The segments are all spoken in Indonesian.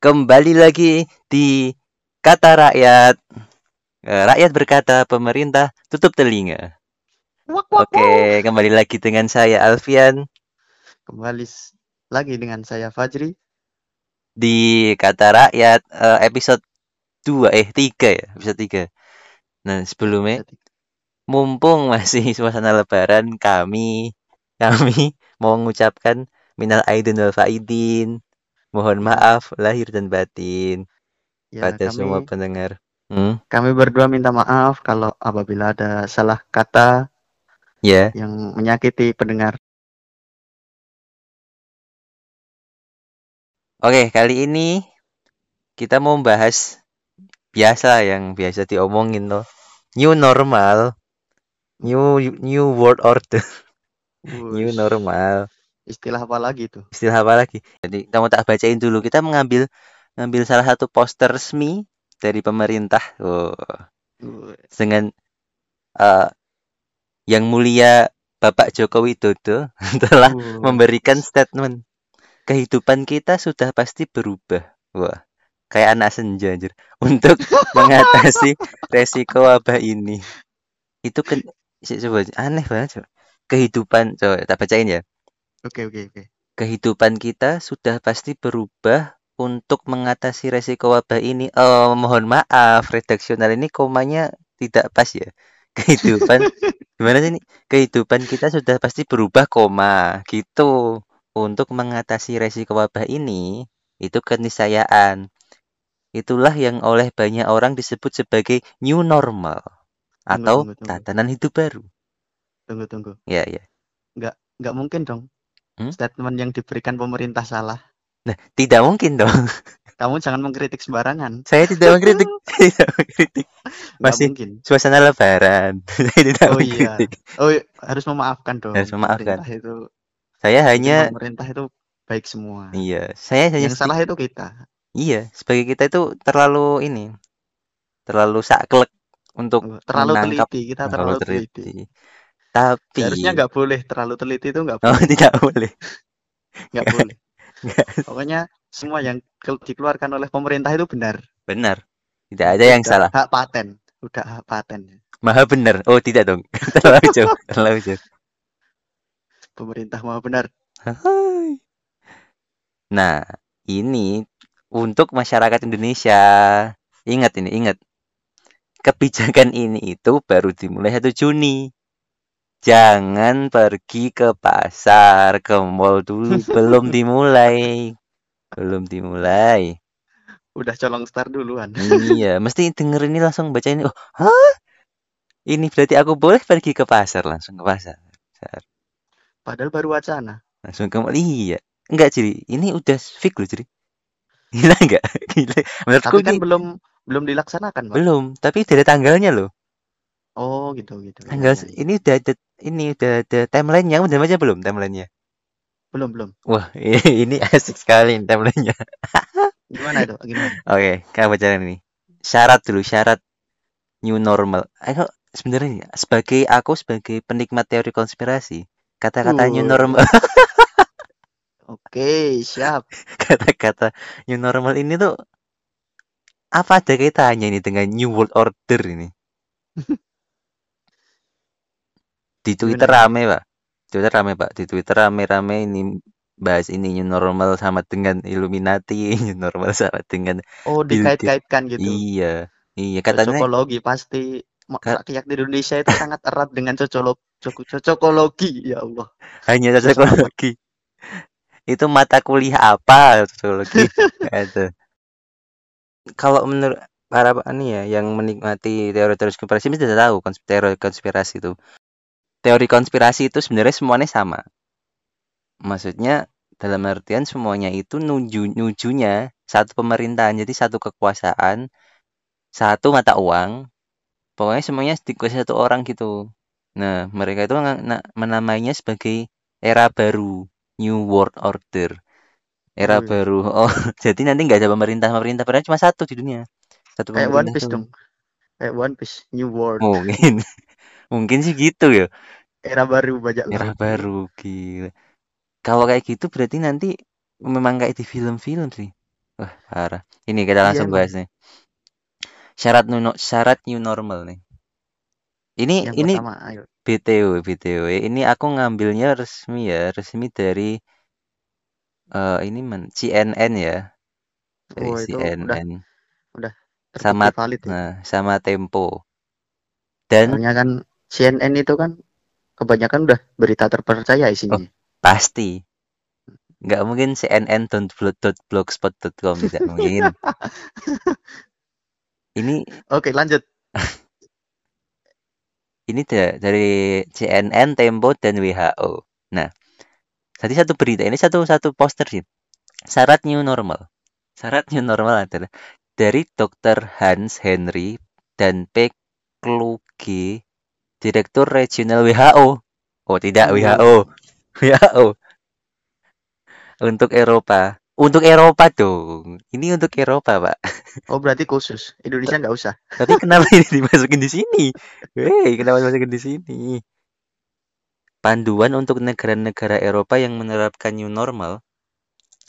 Kembali lagi di kata rakyat. Eh, Rakyat berkata, pemerintah tutup telinga. Wak, wak, wak. Oke, kembali lagi dengan saya Alfian Kembali lagi dengan saya Fajri. di kata rakyat eh, episode 2 eh 3 ya, episode 3. Nah, sebelumnya mumpung masih suasana lebaran kami kami mau mengucapkan minal aidin wal faidin. Mohon maaf lahir dan batin Ya, pada semua kami, pendengar. Hmm, kami berdua minta maaf kalau apabila ada salah kata ya. yang menyakiti pendengar. Oke, kali ini kita mau bahas biasa yang biasa diomongin loh. New normal, new new world order, new normal. Istilah apa lagi tuh? Istilah apa lagi? Jadi kamu tak bacain dulu. Kita mengambil ngambil salah satu poster resmi dari pemerintah. Oh, dengan eh, yang mulia Bapak Joko Widodo telah wuh. memberikan statement kehidupan kita sudah pasti berubah. Wah, kayak anak senja anjir. Untuk mengatasi resiko wabah ini. Itu kan coba aneh banget coba. Kehidupan coba tak bacain ya. Oke, oke, oke. Kehidupan kita sudah pasti berubah untuk mengatasi resiko wabah ini. Oh, mohon maaf, redaksional ini komanya tidak pas ya. Kehidupan gimana sih ini? Kehidupan kita sudah pasti berubah koma gitu. Untuk mengatasi resiko wabah ini, itu keniscayaan. Itulah yang oleh banyak orang disebut sebagai new normal Tunggu, atau tunggu, tunggu. tatanan hidup baru. Tunggu, tunggu. Ya, ya. Nggak mungkin dong Hmm? statement yang diberikan pemerintah salah. Nah, tidak mungkin dong. Kamu jangan mengkritik sembarangan. Saya tidak mengkritik, tidak mengkritik. Masih mungkin. suasana lebaran. Saya tidak Oh iya. mengkritik. Oh, iya, harus memaafkan dong. Harus memaafkan. Pemerintah itu, Saya hanya pemerintah itu baik semua. iya, saya hanya Yang salah itu kita. iya, sebagai kita itu terlalu ini. Terlalu saklek untuk Oh, Terlalu menangkap teliti, kita terlalu terlalu teliti. teliti. Tapi Seharusnya nggak boleh terlalu teliti itu nggak Oh, boleh, tidak boleh. nggak boleh. Pokoknya semua yang ke- dikeluarkan oleh pemerintah itu benar. Benar. Tidak ada yang Udah salah. hak paten, udah hak paten. Maha benar. Oh, tidak dong. Terlalu jauh, terlalu jauh. Pemerintah mau benar. Nah, ini untuk masyarakat Indonesia. Ingat ini, ingat. Kebijakan ini itu baru dimulai 1 Juni. Jangan pergi ke pasar, ke mall dulu. Belum dimulai. Belum dimulai. Udah colong start duluan. Iya, mesti denger ini langsung baca ini. Oh, hah? Ini berarti aku boleh pergi ke pasar langsung ke pasar. Pasar. Padahal baru wacana. Langsung ke iya. Enggak, Ciri. Ini udah fix loh, Ciri. Gila enggak? Gila. Menurutku Tapi kan ini belum belum dilaksanakan, Pak. belum, tapi udah ada tanggalnya loh. Oh, gitu gitu. Tanggal iya, iya. ini udah ada ini udah ada timelinenya. Udah baca belum timelinenya? Belum belum. Wah, ini asik sekali timelinenya. Gimana itu? Gimana? Oke, kita baca ini. Syarat dulu, syarat new normal. Ayo, sebenarnya sebagai aku sebagai penikmat teori konspirasi, kata-kata new normal, Oke, siap. kata-kata new normal ini tuh apa ada kaitannya ini dengan new world order ini? Di Twitter Gimana? rame, Pak. Twitter rame, Pak. Di Twitter rame-rame ini bahas ini new normal sama dengan Illuminati, new normal sama dengan Oh, dikait-kaitkan gitu. Iya. Iya, katanya Cocokologi pasti rakyat di Indonesia itu sangat erat dengan cocolo coco- cocokologi. Ya Allah. hanya cocokologi. Itu mata kuliah apa cocokologi? Ada. Kalau menurut para ini ya yang menikmati teori-teori konspirasi mesti sudah tahu kons- teori konspirasi itu. Teori konspirasi itu sebenarnya semuanya sama. Maksudnya dalam artian semuanya itu nuju nujunya satu pemerintahan, jadi satu kekuasaan, satu mata uang. Pokoknya semuanya dikuasai satu orang gitu. Nah, mereka itu menamainya sebagai era baru, New World Order. Era Wih. baru. Oh, jadi nanti nggak ada pemerintah-pemerintah, padahal cuma satu di dunia. Satu Kayak One pemerintah Piece dong. Kayak One Piece, New World. Mungkin. Mungkin sih gitu ya. Era baru bajak Era baru, gila. Kalau kayak gitu berarti nanti memang kayak di film-film sih. Wah, parah. Ini kita Iya langsung emang. bahas nih. Syarat new, no- syarat new normal nih. Ini Yang ini pertama, ayo. BTW BTW. Ini aku ngambilnya resmi ya, resmi dari eh ini men CNN ya. Dari Oh, itu udah CNN udah sama valid ya. nah, sama Tempo. Dan Soalnya kan CNN itu kan kebanyakan udah berita terpercaya oh, isinya. pasti nggak mungkin cnn.blogspot.com tidak mungkin. Ini Oke, lanjut. ini da- dari CNN, Tempo dan WHO. Nah, tadi satu berita ini satu satu poster sih. Syarat new normal. Syarat new normal adalah dari Dr. Hans Henry dan P. Kluge, Direktur Regional WHO. Oh, tidak Oh, WHO. WHO. Untuk Eropa. Untuk Eropa dong. Ini untuk Eropa, Pak. oh berarti khusus. Indonesia nggak usah. Tapi kenapa ini dimasukin di sini? Hei, kenapa dimasukin di sini? Panduan untuk negara-negara Eropa yang menerapkan new normal.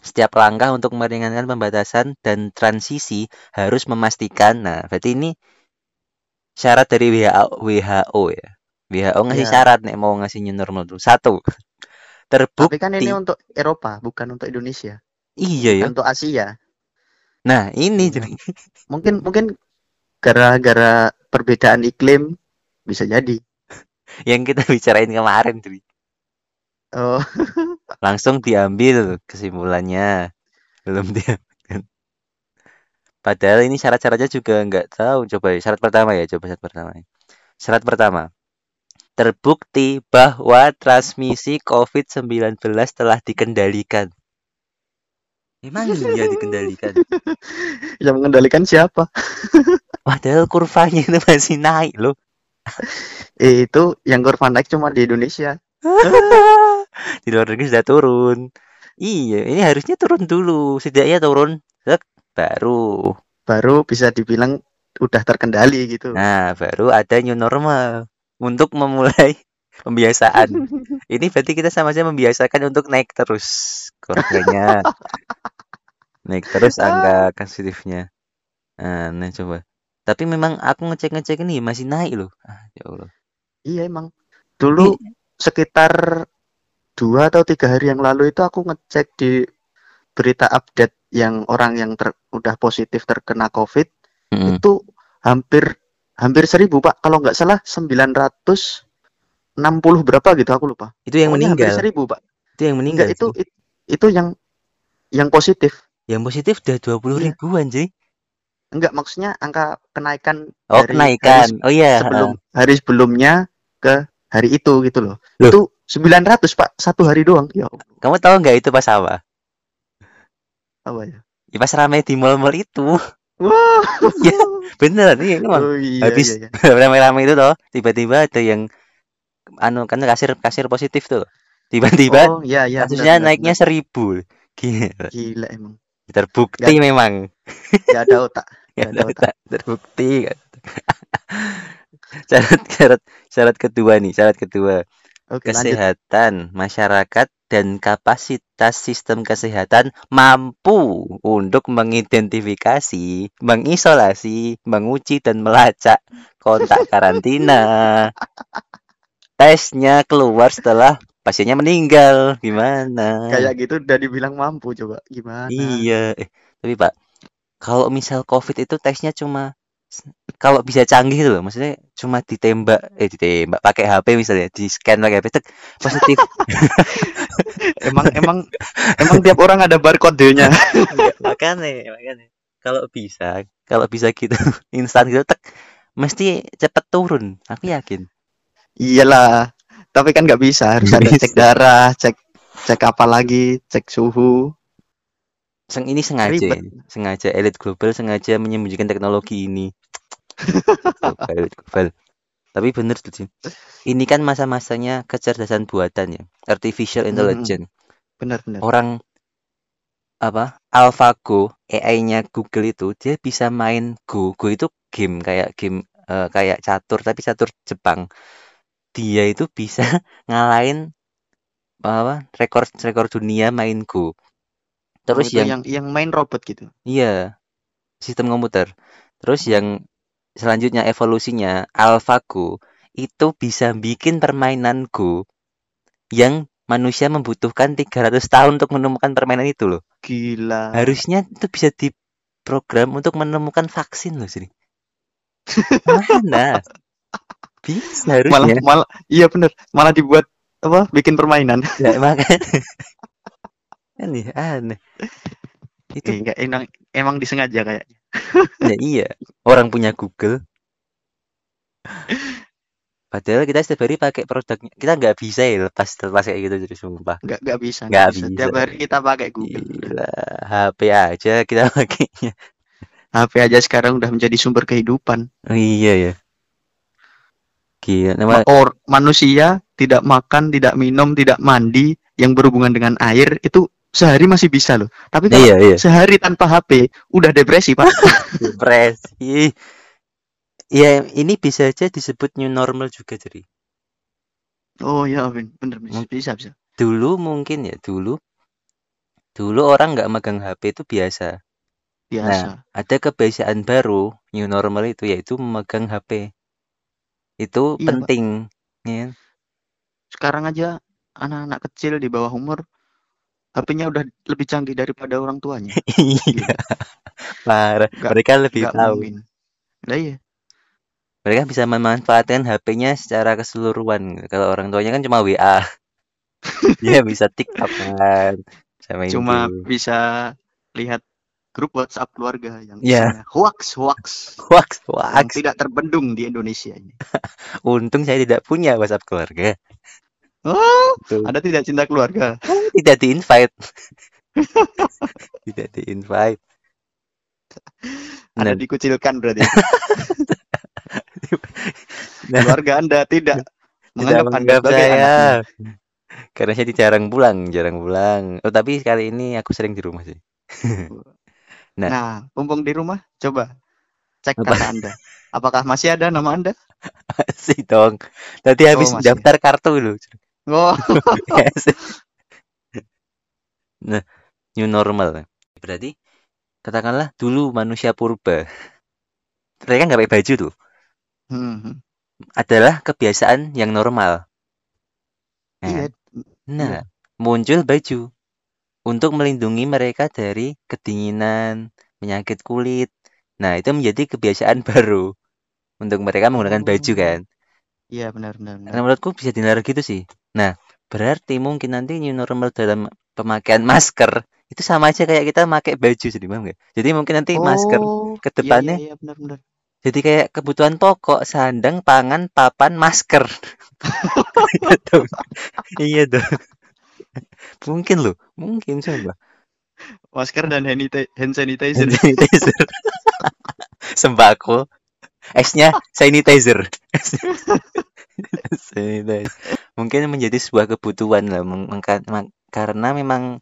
Setiap langkah untuk meringankan pembatasan dan transisi harus memastikan. Nah, berarti ini syarat dari WHO, WHO ya. WHO ngasih Ya, syarat nih mau ngasih new normal tuh. Satu, tapi kan ini terbukti. untuk Eropa, bukan untuk Indonesia. Iya ya. Untuk Asia. Nah, ini Iya. jadi Mungkin mungkin gara-gara perbedaan iklim bisa jadi. yang kita bicarain kemarin, Dri. Oh, Langsung diambil kesimpulannya. Belum diambil. Padahal ini syarat-syaratnya juga nggak tahu. Coba syarat pertama ya, coba syarat pertama. Syarat pertama, terbukti bahwa transmisi COVID-19 telah dikendalikan. Emang iya dikendalikan. yang mengendalikan siapa? Padahal kurvanya itu masih naik loh. Eh, itu yang kurva naik cuma di Indonesia. Di luar negeri sudah turun. Iya, ini harusnya turun dulu. Setidaknya turun, baru. Baru bisa dibilang udah terkendali gitu. Nah, baru ada new normal untuk memulai pembiasaan. Ini berarti kita sama-sama membiasakan untuk naik terus kurvanya. Naik terus angka positifnya. Nah, nah coba. Tapi memang aku ngecek-ngecek ini masih naik loh. Ah, ya Allah. Iya emang. Dulu Ini sekitar dua atau tiga hari yang lalu itu aku ngecek di berita update yang orang yang ter- udah positif terkena COVID mm, itu hampir hampir seribu pak kalau nggak salah 960 berapa gitu aku lupa itu yang pokoknya hampir meninggal. seribu pak Itu yang meninggal. enggak itu sih. it- itu yang yang positif Yang positif udah 20 iya ribuan sih. enggak maksudnya angka kenaikan Oh, dari hari kenaikan. se- Oh iya. sebelum hari sebelumnya ke hari itu gitu loh Loh, itu 900 pak satu hari doang ya kamu tahu nggak itu pas apa? Apa ya Ya, pas ramai di mall-mall itu. wah Ya, bener. Iya, emang. oh iya Habis iya iya ramai-ramai itu toh, tiba-tiba ada yang anu kan kasir kasir positif tuh. Tiba-tiba oh iya iya kasusnya benar naiknya benar seribu. Gila. gila emang Terbukti nggak memang. nggak ada otak nggak ada otak terbukti. Syarat syarat syarat kedua nih, syarat kedua. oke lanjut Kesehatan masyarakat dan kapasitas sistem kesehatan mampu untuk mengidentifikasi, mengisolasi, menguji dan melacak kontak karantina. Tesnya keluar setelah pasiennya meninggal. Gimana? kayak gitu udah dibilang mampu coba gimana Iya. Eh, tapi Pak, kalau misal COVID itu tesnya cuma kalau bisa canggih itu loh, maksudnya cuma ditembak, eh ditembak pakai HP misalnya, di scan pakai HP, tek, positif. emang emang emang tiap orang ada barcode-nya Enggak, makanya, makanya. Kalau bisa, kalau bisa gitu, instan gitu, tek, mesti cepet turun. Aku yakin. iyalah tapi kan nggak bisa harus ada cek darah cek cek apa lagi cek suhu Seng ini sengaja, ribet ini. sengaja elit global sengaja menyembunyikan teknologi ini. Global, elit global. Tapi bener tuh, Jin. Ini kan masa-masanya kecerdasan buatan ya, artificial Hmm, intelligence. benar benar Orang apa? AlphaGo, AI-nya Google itu dia bisa main Go. Go itu game kayak game eh, kayak catur tapi catur Jepang. Dia itu bisa ngalahin apa? Rekor rekor dunia main Go. Terus Oh, yang yang yang main robot gitu. iya, sistem komputer. Terus yang selanjutnya evolusinya AlphaGo itu bisa bikin permainan Go yang manusia membutuhkan 300 tahun untuk menemukan permainan itu loh. Gila. Harusnya itu bisa diprogram untuk menemukan vaksin loh sini. Mana? Bisa Malah harusnya. malah iya bener, malah dibuat apa? Bikin permainan. Ya, makanya. aneh, aneh. Itu Eh, enggak emang emang disengaja kayaknya. ya iya. Orang punya Google. Padahal kita setiap hari pakai produknya. Kita nggak bisa ya lepas lepas kayak gitu jadi sumpah. Enggak enggak bisa, Nggak bisa. bisa. Tiap hari kita pakai Google. Gila, HP aja kita pakainya. HP aja sekarang udah menjadi sumber kehidupan. Oh, iya ya. Gila, nama Ma- Or, manusia tidak makan, tidak minum, tidak mandi yang berhubungan dengan air itu sehari masih bisa loh. Tapi kalau iya iya. sehari tanpa HP udah depresi, Pak. Depresi. Ya, ini bisa aja disebut new normal juga jadi. Oh ya, Ben. bener bisa, bisa, bisa. Dulu mungkin ya, dulu dulu orang nggak megang HP itu biasa. Biasa. Ada kebiasaan baru new normal itu yaitu memegang HP. Itu Iya, Pak. penting, ya? Sekarang aja anak-anak kecil di bawah umur HP-nya udah lebih canggih daripada orang tuanya. Iya, parah. Mereka lebih tahu. mungkin. Lah iya. Mereka bisa memanfaatkan HP-nya secara keseluruhan. Kalau orang tuanya kan cuma WA. Dia bisa TikTok kan. Sama Cuma itu. bisa lihat grup WhatsApp keluarga yang Iya. isinya hoax hoax yang wax. tidak terbendung di Indonesia ini. Untung saya tidak punya WhatsApp keluarga. Oh, Tuh. Anda tidak cinta keluarga. Tidak di-invite. tidak di-invite. Anda Nah, dikucilkan berarti. nah, keluarga Anda tidak tidak menganggap Anda sebagai saya. anaknya. Karena saya jarang pulang, jarang pulang. Oh, tapi kali ini aku sering di rumah sih. Nah. Nah, mumpung di rumah, coba cek Apa? kakak Anda. Apakah masih ada nama Anda? sih dong. Tadi habis masih. daftar kartu loh. Oh, nah, new normal. Berarti katakanlah dulu manusia purba. Mereka nggak pakai baju tuh. hmm, Adalah kebiasaan yang normal. Nah, iya. Nah, muncul baju untuk melindungi mereka dari kedinginan, penyakit kulit. Nah, itu menjadi kebiasaan baru untuk mereka menggunakan baju Oh. kan. Iya, benar, benar, benar. Karena menurutku bisa dinilai gitu sih. Nah, berarti mungkin nanti new normal dalam pemakaian masker itu sama aja kayak kita pakai baju jadi paham nggak? Jadi mungkin nanti masker Oh, ke iya, depannya Iya, iya, benar, benar. jadi kayak kebutuhan pokok, sandang, pangan, papan, masker. Iya dong. Iya dong. Mungkin loh, mungkin coba. Masker dan hand sanitizer. Hand sanitizer. Sembako. Esnya sanitizer. sanitizer. Mungkin menjadi sebuah kebutuhan lah karena memang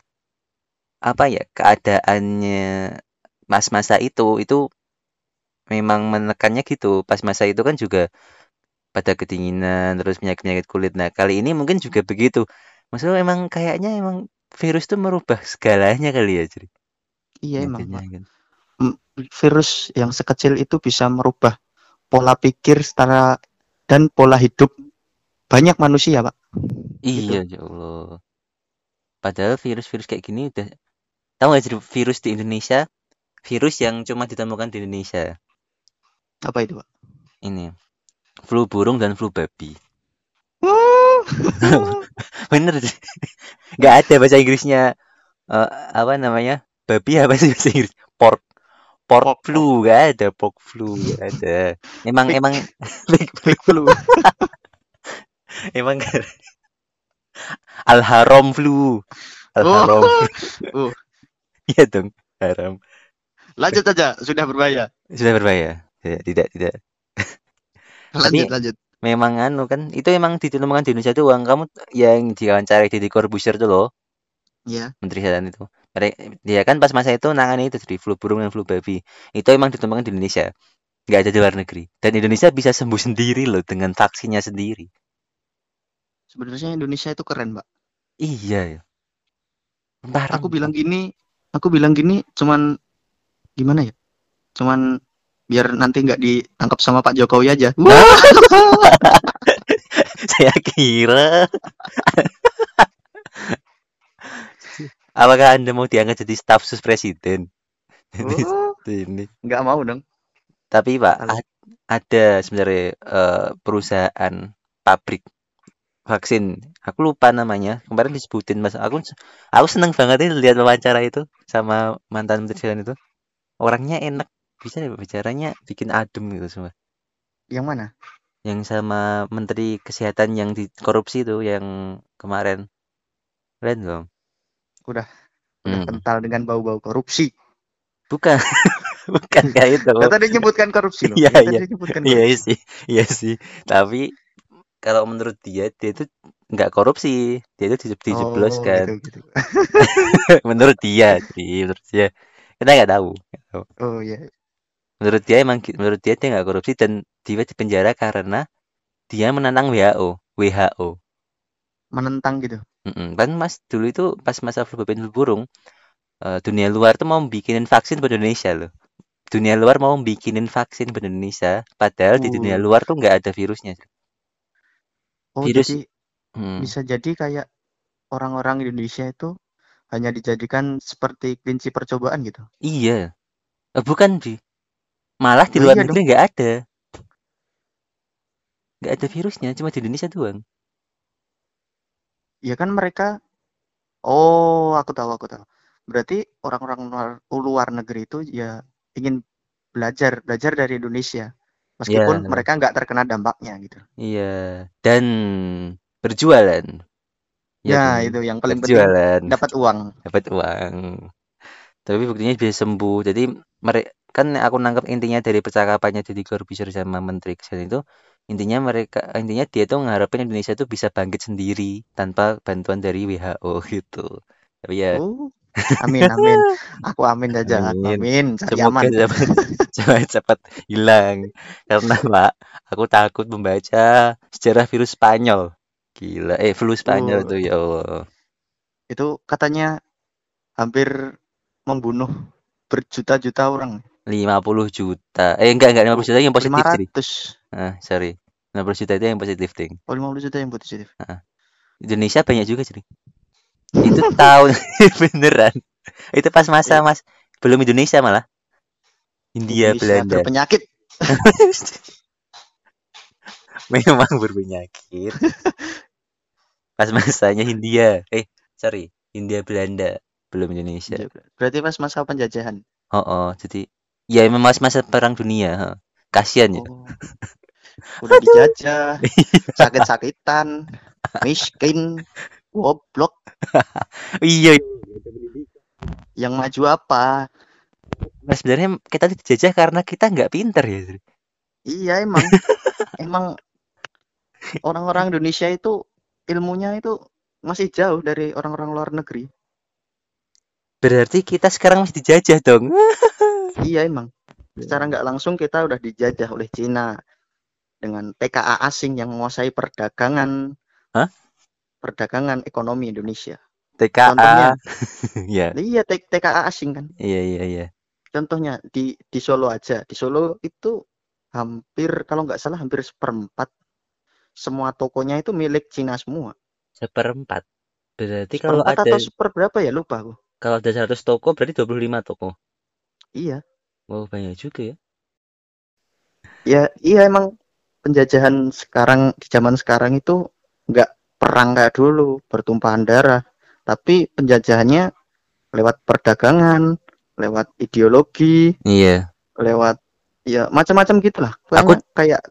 apa ya keadaannya mas masa itu itu memang menekannya gitu. Pas masa itu kan juga pada kedinginan terus penyakit-penyakit kulit. Nah, kali ini mungkin juga begitu. Maksudnya emang kayaknya emang virus tuh merubah segalanya kali ya, jadi. Iya, emang, Intinya Pak. kan. Virus yang sekecil itu bisa merubah pola pikir secara dan pola hidup banyak manusia, Pak. Iya, ya Allah. Padahal virus-virus kayak gini udah tahu nggak jadi virus di Indonesia? Virus yang cuma ditemukan di Indonesia. Apa itu, Pak? Ini flu burung dan flu babi. Oh. Bener sih. Nggak ada bahasa Inggrisnya eh, apa namanya? Babi apa sih bahasa Inggris? Pork. Pork Pork, flu nggak ada, pork flu nggak ada. Emang emang Big, big flu. emang Al Haram flu. Al Oh. Haram. Oh. Iya dong, haram. Lanjut aja, sudah berbahaya. Sudah berbahaya. Tidak, tidak, tidak. Lanjut, Tapi- lanjut. Memang anu kan, itu emang ditemukan di Indonesia doang. Kamu yang diwawancara di Corbusier tuh loh, Ya. Menteri Kesehatan itu. Mereka, dia kan pas masa itu nangani itu di flu burung dan flu babi. Itu emang ditemukan di Indonesia. Nggak ada di luar negeri. Dan Indonesia bisa sembuh sendiri loh dengan vaksinnya sendiri. Sebenarnya Indonesia itu keren, Pak. Iya ya. Parah. Aku bilang gini, aku bilang gini cuman gimana ya cuman biar nanti nggak ditangkap sama Pak Jokowi aja Saya kira apakah Anda mau diangkat jadi staf sus presiden? Oh, Ini. nggak mau dong Tapi Pak, ada sebenarnya eh, perusahaan pabrik vaksin. Aku lupa namanya. Kemarin disebutin Mas. Aku aku seneng banget ini lihat wawancara itu sama mantan menteri kesehatan itu. Orangnya enak, bisa ya bicaranya bikin adem gitu semua. yang mana Yang sama menteri kesehatan yang di korupsi itu yang kemarin. Keren dong. Udah udah Hmm. kental dengan bau-bau korupsi Bukan. Bukan kayak itu. Kan tadi nyebutkan korupsi loh Iya, iya. Iya sih, iya sih. Tapi kalau menurut dia, dia itu nggak korupsi, dia itu di- dijebloskan. oh, gitu, gitu. menurut dia, sih, menurut dia. Kita nggak tahu. oh iya Menurut dia emang, menurut dia dia nggak korupsi dan dia di penjara karena dia menantang WHO, WHO. menentang gitu Mm-mm. Kan Mas dulu itu pas masa flu babi burung, eh, dunia luar tuh mau bikinin vaksin buat Indonesia loh. Dunia luar mau bikinin vaksin buat Indonesia, padahal di dunia Uh. luar tuh nggak ada virusnya. oh Virus- jadi Hmm. bisa jadi kayak orang-orang Indonesia itu hanya dijadikan seperti kelinci percobaan gitu Iya. Eh, bukan, Bi. Malah di Oh, luar iya negeri nggak ada. Nggak ada virusnya, cuma di Indonesia doang. Ya kan mereka oh aku tahu aku tahu berarti orang-orang luar luar negeri itu ya ingin belajar belajar dari Indonesia meskipun Ya. mereka nggak terkena dampaknya gitu Iya. Dan berjualan. Ya kan? itu yang paling penting Berjualan, dapat uang dapat uang. Tapi buktinya bisa sembuh. Jadi mereka kan aku nangkap intinya dari percakapannya Deddy Corbuzier sama Menteri Kesehatan itu intinya mereka intinya dia tuh ngarepin Indonesia tuh bisa bangkit sendiri tanpa bantuan dari WHO gitu. Tapi ya oh amin amin. Aku amin saja Amin. amin. Cari Semoga aman cepat cepat cepat hilang. Karena Pak aku takut membaca sejarah virus Spanyol. Gila eh flu Spanyol Oh. tuh ya Allah. Itu katanya hampir membunuh berjuta-juta orang 50 juta. Eh enggak enggak 50 juta yang positif jadi 500 ah sorry. 50 juta itu yang positif ding oh 50 juta yang positif. Indonesia banyak juga jadi itu tahun beneran. Itu pas masa mas. Belum Indonesia malah. India Indonesia Belanda. berpenyakit memang berpenyakit. Pas masanya Hindia eh sorry. Hindia Belanda. Belum Indonesia. Berarti pas masa penjajahan. Oh, oh. Jadi ya memang mas masa perang dunia ha. kasihan ya. Oh. udah dijajah sakit-sakitan miskin goblok. Iya. Yang maju apa? Mas sebenarnya kita dijajah karena kita nggak pinter ya iya emang. Emang orang-orang Indonesia itu ilmunya itu masih jauh dari orang-orang luar negeri berarti kita sekarang masih dijajah dong. Iya emang. Secara nggak langsung kita udah dijajah oleh Cina dengan TKA asing yang menguasai perdagangan Hah? perdagangan ekonomi Indonesia. TKA Contohnya. ya iya T- TKA asing kan. Iya iya iya. Contohnya di di Solo aja. Di Solo itu hampir kalau nggak salah hampir seperempat. Semua tokonya itu milik Cina semua. Seperempat. Berarti kalau seperempat ada atau seperberapa ya? Lupa aku kalau ada 100 toko berarti 25 toko? Iya. Wow banyak juga ya. Ya iya emang penjajahan sekarang di zaman sekarang itu nggak perang kayak dulu bertumpahan darah. Tapi penjajahannya lewat perdagangan lewat ideologi iya. lewat ya macam-macam gitulah. Pokoknya kayak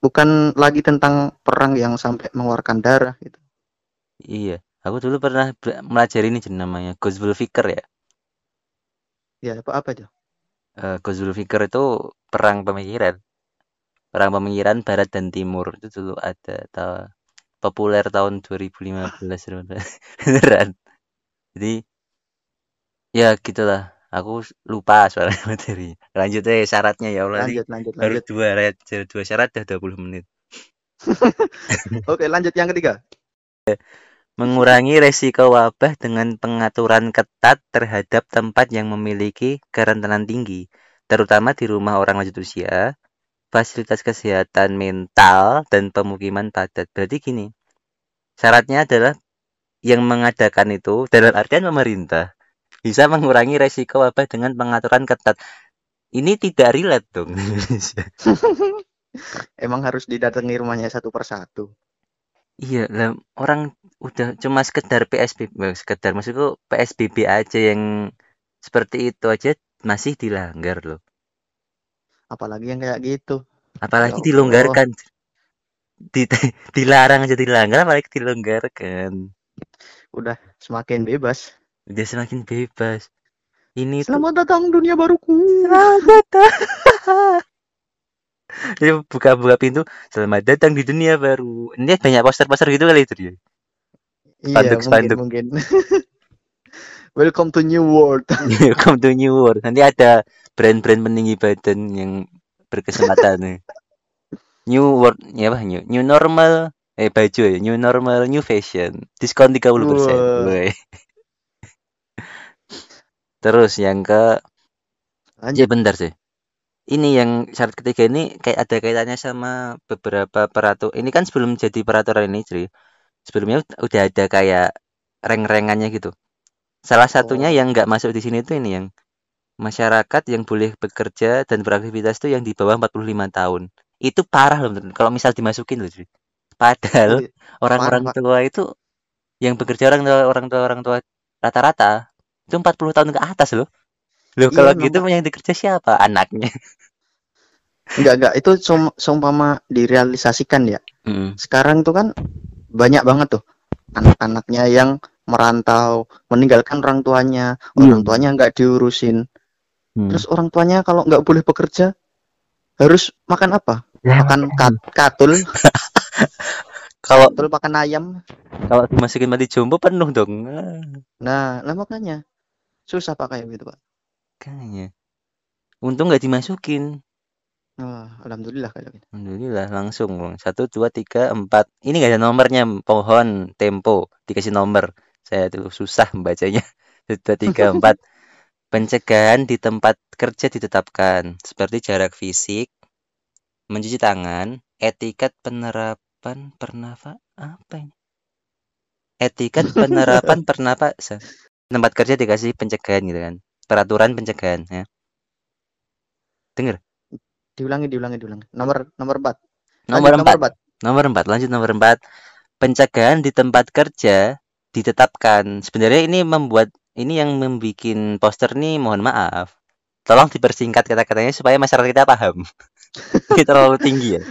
bukan lagi tentang perang yang sampai mengeluarkan darah gitu. Iya aku dulu pernah be- melajari ini namanya Ghazul Fikr ya. Ya apa apa itu? Eh, Ghazul Fikr itu perang pemikiran. Perang pemikiran barat dan timur. Itu dulu ada tahu populer tahun 2015 beneran. Jadi ya gitulah. Aku lupa soalnya materi. Lanjut aja syaratnya ya Allah. Ini lanjut lanjut baru lanjut. dua dua syarat udah 20 menit. Oke lanjut yang ketiga mengurangi resiko wabah dengan pengaturan ketat terhadap tempat yang memiliki kerentanan tinggi, terutama di rumah orang lanjut usia, fasilitas kesehatan mental, dan pemukiman padat. Berarti gini, syaratnya adalah yang mengadakan itu dalam artian pemerintah bisa mengurangi resiko wabah dengan pengaturan ketat. Ini tidak relate dong Emang harus didatangi rumahnya satu persatu. Iya, lah orang udah cuma sekedar PSBB, eh, sekedar maksudku PSBB aja yang seperti itu aja masih dilanggar loh. Apalagi yang kayak gitu. Apalagi ya dilonggarkan. Di, dilarang aja dilanggar apalagi dilonggarkan. Udah semakin bebas. Udah semakin bebas. Ini Selamat tuh... datang dunia baruku. Selamat Dia buka-buka pintu, selamat datang di dunia baru. Ini banyak poster-poster gitu kali itu dia. Iya, spanduk, mungkin, mungkin. Welcome to new world. Welcome to new world. Nanti ada brand-brand peninggi badan yang berkesempatan nih. New world, ya apa? New, new normal, eh baju ya, new normal, new fashion, diskon 30%. Wow. Terus yang ke Lanjut. Ya bentar sih ini yang syarat ketiga ini kayak ada kaitannya sama beberapa peraturan. Ini kan sebelum jadi peraturan ini, Cri. Sebelumnya udah ada kayak reng-rengannya gitu. Salah satunya oh. yang nggak masuk di sini itu ini yang masyarakat yang boleh bekerja dan beraktivitas itu yang di bawah 45 tahun. Itu parah loh, kalau misal dimasukin loh, Cri. Padahal orang-orang tua itu yang bekerja orang tua orang tua orang tua rata-rata itu 40 tahun ke atas loh. Loh iya, kalau gitu yang dikerja siapa? Anaknya. Enggak enggak itu seumpama direalisasikan ya. Hmm. Sekarang tuh kan banyak banget tuh anak-anaknya yang merantau, meninggalkan orang tuanya, hmm. orang tuanya nggak diurusin. Hmm. Terus orang tuanya kalau nggak boleh bekerja harus makan apa? Ya. Makan kat katul. kalau katul makan ayam. Kalau dimasukin mati jombo penuh dong. Nah, lah makanya susah pak kayak gitu pak. Makanya. Untung nggak dimasukin. Oh, alhamdulillah kalau gitu. Alhamdulillah langsung bang. Satu, dua, tiga, empat. Ini nggak ada nomornya. Pohon, tempo, dikasih nomor. Saya tuh susah membacanya. Satu, dua, tiga, empat. Pencegahan di tempat kerja ditetapkan seperti jarak fisik, mencuci tangan, etiket penerapan pernafa apa ini? Etiket penerapan pernapasan. Tempat kerja dikasih pencegahan gitu kan peraturan pencegahan ya. Dengar? Diulangi, diulangi, diulangi. Nomor nomor 4. Nomor empat. Nomor 4. Lanjut nomor 4. Pencegahan di tempat kerja ditetapkan. Sebenarnya ini membuat ini yang membuat poster nih mohon maaf. Tolong dipersingkat kata-katanya supaya masyarakat kita paham. ini terlalu tinggi ya.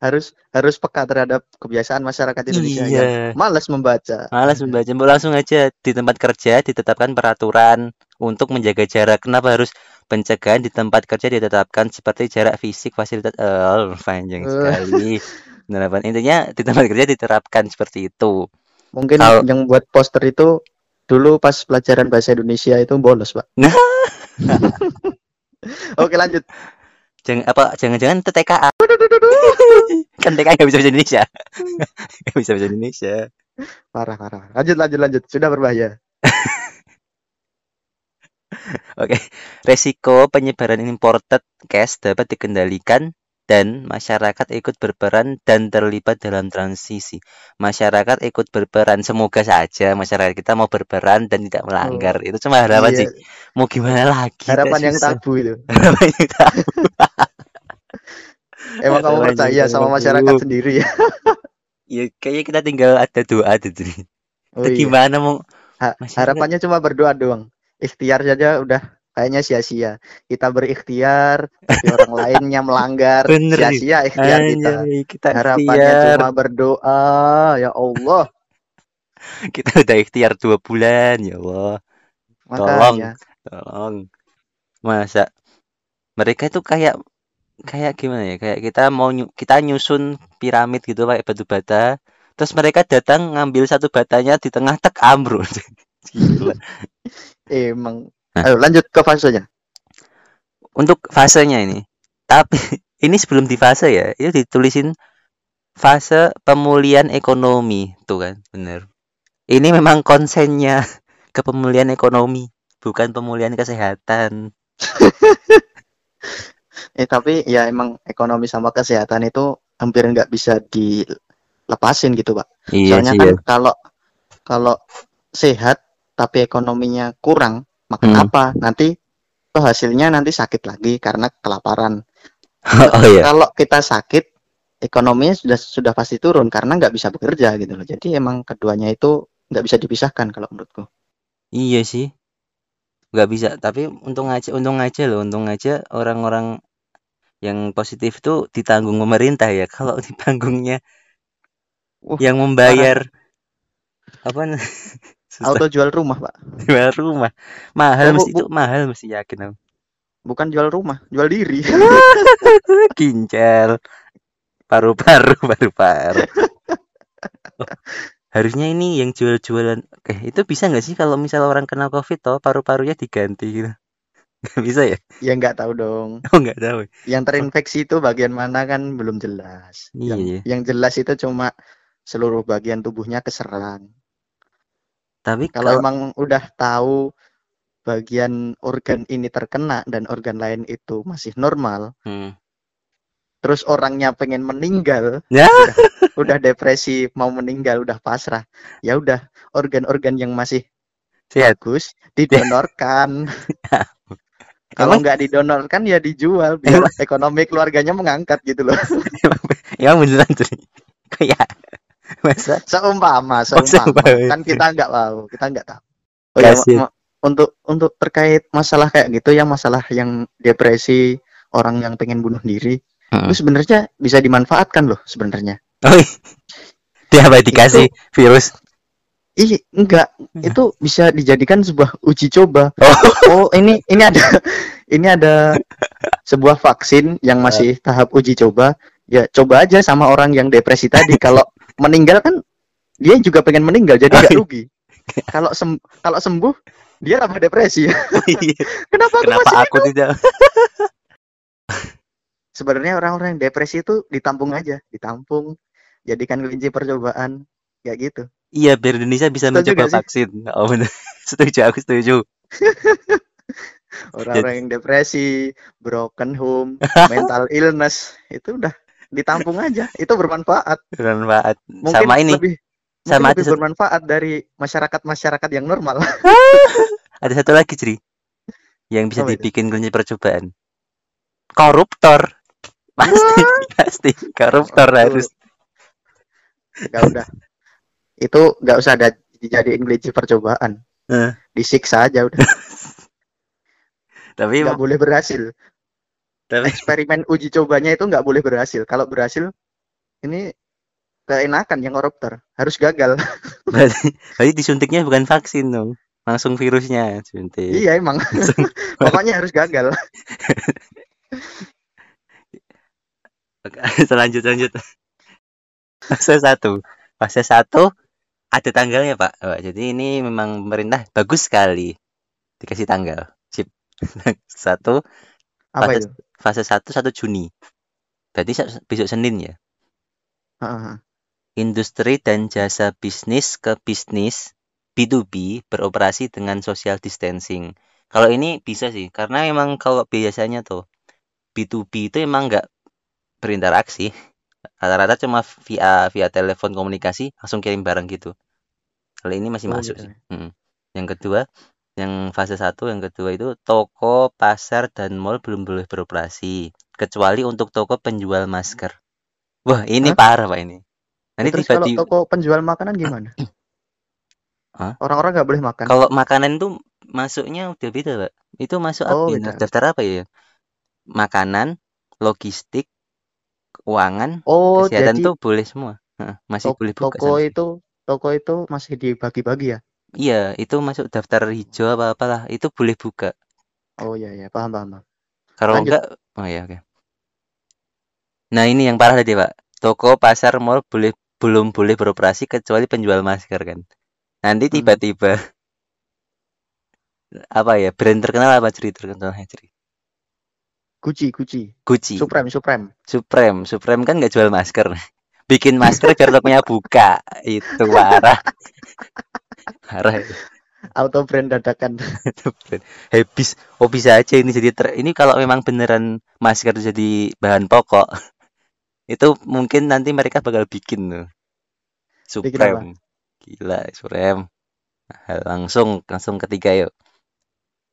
Harus harus peka terhadap kebiasaan masyarakat Indonesia iya. yang malas membaca. Malas membaca. Langsung aja di tempat kerja ditetapkan peraturan untuk menjaga jarak. Kenapa harus pencegahan di tempat kerja ditetapkan seperti jarak fisik fasilitas oh, panjang uh. sekali. Penerapan intinya di tempat kerja diterapkan seperti itu. Mungkin Kalo... yang buat poster itu dulu pas pelajaran bahasa Indonesia itu bolos, Pak. Oke, lanjut. Jangan apa jangan-jangan itu TKA. kan TKA nggak bisa bahasa Indonesia. Nggak bisa bahasa Indonesia. Parah, parah. Lanjut, lanjut, lanjut. Sudah berbahaya. Oke, resiko penyebaran imported case dapat dikendalikan dan masyarakat ikut berperan dan terlibat dalam transisi. Masyarakat ikut berperan, semoga saja masyarakat kita mau berperan dan tidak melanggar. Oh, itu cuma harapan iya. sih. Mau gimana lagi? Harapan yang tabu itu. harapan yang tabu. Emang kamu percaya sama masyarakat sendiri ya? ya kayaknya kita tinggal ada doa tuh. Oh, itu iya. gimana mau? Ha harapannya cuma berdoa doang ikhtiar saja udah kayaknya sia-sia. Kita berikhtiar, tapi orang lainnya melanggar. Sia-sia ikhtiar kita. kita Harapannya ikhtiar. cuma berdoa, ya Allah. kita udah ikhtiar dua bulan, ya Allah. Tolong, tolong. Masa mereka itu kayak kayak gimana ya? Kayak kita mau ny kita nyusun piramid gitu pakai batu bata. Terus mereka datang ngambil satu batanya di tengah tek ambruk. Emang. Nah. Ayo lanjut ke fasenya. Untuk fasenya ini. Tapi ini sebelum di fase ya, itu ditulisin fase pemulihan ekonomi tuh kan, bener. Ini memang konsennya ke pemulihan ekonomi, bukan pemulihan kesehatan. Eh tapi ya emang ekonomi sama kesehatan itu hampir nggak bisa dilepasin gitu pak. Iya Soalnya sih kan ya. kalau kalau sehat tapi ekonominya kurang makan Hmm. apa nanti tuh hasilnya nanti sakit lagi karena kelaparan. Oh iya. Kalau kita sakit ekonominya sudah sudah pasti turun karena nggak bisa bekerja gitu loh. Jadi emang keduanya itu nggak bisa dipisahkan kalau menurutku. Iya sih. Nggak bisa, tapi untung aja untung aja loh, untung aja orang-orang yang positif itu ditanggung pemerintah ya. Kalau ditanggungnya Wah, yang membayar apa n- susah Auto jual rumah pak, jual rumah. Mahal Oh, mesti bu- itu mahal mesti yakin aku. bukan jual rumah, jual diri. Ginjal, paru-paru, paru-paru. Oh, harusnya ini yang jual-jualan eh itu bisa nggak sih kalau misal orang kena covid toh paru-parunya diganti gitu nggak bisa ya ya nggak tahu dong. oh nggak tahu Yang terinfeksi itu bagian mana kan belum jelas. Iya, Yang, iya. yang jelas itu cuma seluruh bagian tubuhnya keserang. Tapi Kalau kalau emang udah tahu bagian organ ini terkena dan organ lain itu masih normal, hmm. terus orangnya pengen meninggal, ya udah depresi mau meninggal, udah pasrah, ya udah organ-organ yang masih sehat bagus didonorkan. Kalau Emang- nggak didonorkan ya dijual biar ekonomi keluarganya mengangkat gitu loh. emang beneran tuh kayak masa Seumpama, Oh, seumpama. seumpama. Kan kita nggak tahu, kita nggak tahu. Oh ya, untuk untuk terkait masalah kayak gitu ya, masalah yang depresi, orang yang pengen bunuh diri, Hmm. itu sebenarnya bisa dimanfaatkan loh sebenarnya. oh dia apa dikasih virus Ih, enggak, itu bisa dijadikan sebuah uji coba. oh Oh, ini ini ada ini ada sebuah vaksin yang masih tahap uji coba. Ya, coba aja sama orang yang depresi tadi. Kalau meninggal kan dia juga pengen meninggal, jadi nggak rugi. Kalau sem kalau sembuh dia tambah depresi. iya. Kenapa aku kenapa masih aku tidak Sebenarnya orang-orang yang depresi itu ditampung aja, ditampung, jadikan kelinci percobaan, kayak gitu. iya biar Indonesia bisa Setuju mencoba vaksin oh setuju aku setuju Orang-orang yang depresi, broken home, mental illness itu udah ditampung aja. Itu bermanfaat. bermanfaat Mungkin sama ini lebih sama lebih bermanfaat dari masyarakat-masyarakat yang normal. ada satu lagi Cri yang bisa Apa itu? dibikin kelinci percobaan koruptor pasti pasti koruptor Waduh. harus Gak udah. Itu nggak usah ada dijadiin kelinci percobaan. Eh. Disiksa aja udah. tapi Nggak boleh berhasil. Eksperimen uji cobanya itu nggak boleh berhasil. Kalau berhasil, ini keenakan yang koruptor. Harus gagal. berarti, berarti disuntiknya bukan vaksin dong langsung virusnya suntik iya emang. Pokoknya harus gagal. Selanjut lanjut fase satu fase satu ada tanggalnya pak Wah, jadi ini memang pemerintah bagus sekali dikasih tanggal sip satu Apa fase itu? Fase satu satu Juni. Berarti besok Senin ya? Heeh. industri dan jasa bisnis ke bisnis B2B beroperasi dengan social distancing. Kalau ini bisa sih karena emang kalau biasanya tuh B2B itu emang nggak berinteraksi. Rata-rata cuma via via telepon komunikasi langsung kirim barang gitu. Kalau ini masih Oh, masuk gitu sih. Mm. yang kedua yang fase satu yang kedua itu toko pasar dan mall belum boleh beroperasi kecuali untuk toko penjual masker wah ini Hah? parah pak ini nanti Terus kalau tiba-tiba toko penjual makanan gimana? Orang-orang nggak boleh makan. kalau makanan tuh masuknya udah beda pak itu masuk Oh, apa ya? beda. daftar apa ya makanan logistik keuangan Oh, kesehatan jadi tuh boleh semua masih to- boleh buka toko sampai itu toko itu masih dibagi-bagi ya? Iya, itu masuk daftar hijau apa apalah. Itu boleh buka. Oh iya ya, paham paham. paham. Kalau Lanjut. enggak, oh ya oke. Nah, ini yang parah tadi, Pak. Toko, pasar, mall boleh belum boleh beroperasi kecuali penjual masker kan. Nanti Hmm. tiba-tiba apa ya? Brand terkenal apa ceri terkenalnya ceri? Gucci, Gucci, Gucci, Supreme, Supreme. Supreme, Supreme kan nggak jual masker. bikin masker biar tokonya buka itu parah parah auto brand dadakan. Habis oh bisa aja ini jadi ter ini kalau memang beneran masker jadi bahan pokok itu mungkin nanti mereka bakal bikin tuh? Supreme. gila Supreme. Nah, langsung langsung ketiga yuk.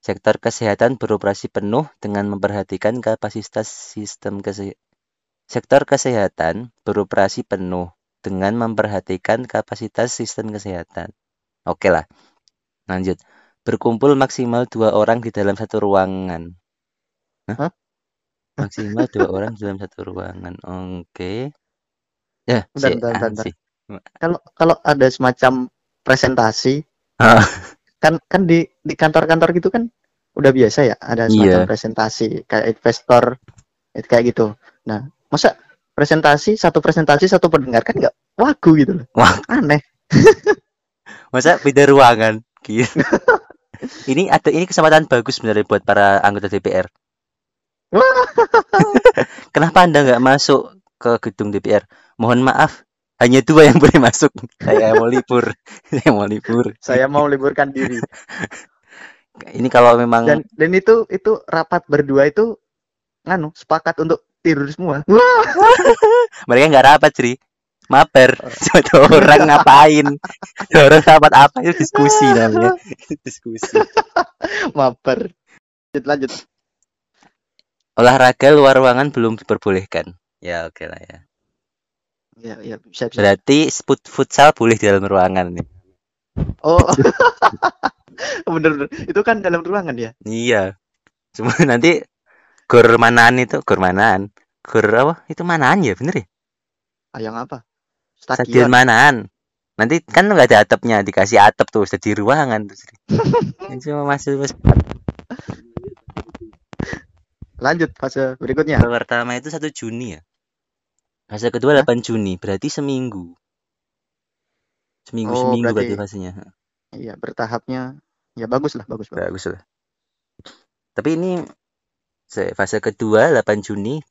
Sektor kesehatan beroperasi penuh dengan memperhatikan kapasitas sistem kesehatan sektor kesehatan beroperasi penuh dengan memperhatikan kapasitas sistem kesehatan oke lah lanjut berkumpul maksimal dua orang di dalam satu ruangan Hah? Maksimal dua orang di dalam satu ruangan oke ya Bentar, si- bentar, bentar, bentar. sih. kalau kalau ada semacam presentasi Ah. kan kan di di kantor-kantor gitu kan udah biasa ya ada semacam Iya. presentasi kayak investor kayak gitu nah masa presentasi satu presentasi satu pendengar kan nggak wagu gitu loh Wah. aneh Masa beda ruangan? Gitu. ini ada ini kesempatan bagus sebenarnya buat para anggota DPR. Kenapa Anda nggak masuk ke gedung DPR? Mohon maaf, hanya dua yang boleh masuk. Saya mau libur. Saya mau libur. saya mau liburkan diri Ini kalau memang dan dan itu itu rapat berdua itu nganu sepakat untuk tidur semua mereka nggak rapat, Cri. Maper. Satu orang ngapain? Dua orang rapat apa? Itu diskusi namanya. diskusi. maper lanjut lanjut Olahraga luar ruangan belum diperbolehkan. Ya, oke lah ya. ya ya bisa bisa Berarti sput futsal boleh di dalam ruangan nih. oh bener bener itu kan dalam ruangan ya Iya. Cuma nanti gor manaan itu, gor manaan. Gor apa? Itu manaan ya, bener ya? ayang apa Stadion stadion manaan. Nanti kan nggak ada atapnya, dikasih atap tuh, sudah di ruangan tuh. Cuma masuk lanjut fase berikutnya Pertama itu 1 Juni ya. Fase kedua 8 Juni, berarti seminggu. Seminggu Oh, seminggu berarti berarti- fasenya. iya bertahapnya ya bagus lah bagus bagus Bagus lah. Tapi ini se- fase kedua 8 Juni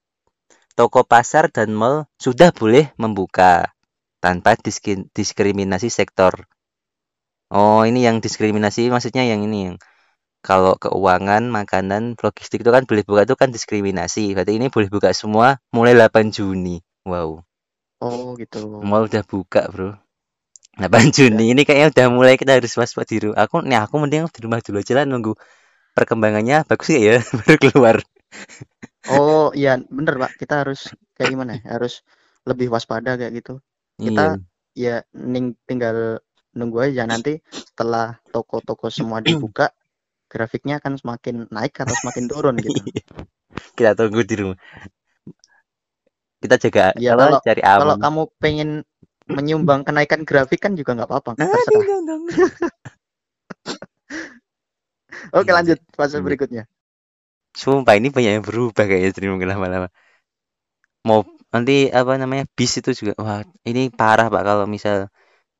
toko pasar dan mall sudah boleh membuka tanpa diskriminasi sektor. Oh, ini yang diskriminasi maksudnya yang ini yang kalau keuangan, makanan, logistik itu kan boleh buka itu kan diskriminasi. Berarti ini boleh buka semua mulai 8 Juni. Wow, oh gitu mall udah buka, Bro. 8 Juni ini kayaknya udah mulai kita harus waspada di rumah. Aku nih aku mending di rumah dulu aja lah nunggu perkembangannya bagus nggak ya baru keluar. oh iya bener pak kita harus kayak gimana ya harus lebih waspada kayak gitu Kita- Iya. ya ning tinggal nunggu aja nanti setelah toko-toko semua dibuka grafiknya akan semakin naik atau semakin turun gitu Kita tunggu di rumah. Kita jaga Iya, apa, kalau- cari kalau aman. kamu pengen menyumbang kenaikan grafik kan juga nggak apa-apa Ah, terserah oke Iya, lanjut fase Lanjut. berikutnya Sumpah ini banyak yang berubah kayaknya mungkin lama-lama. Mau nanti apa namanya bis itu juga wah ini parah pak kalau misal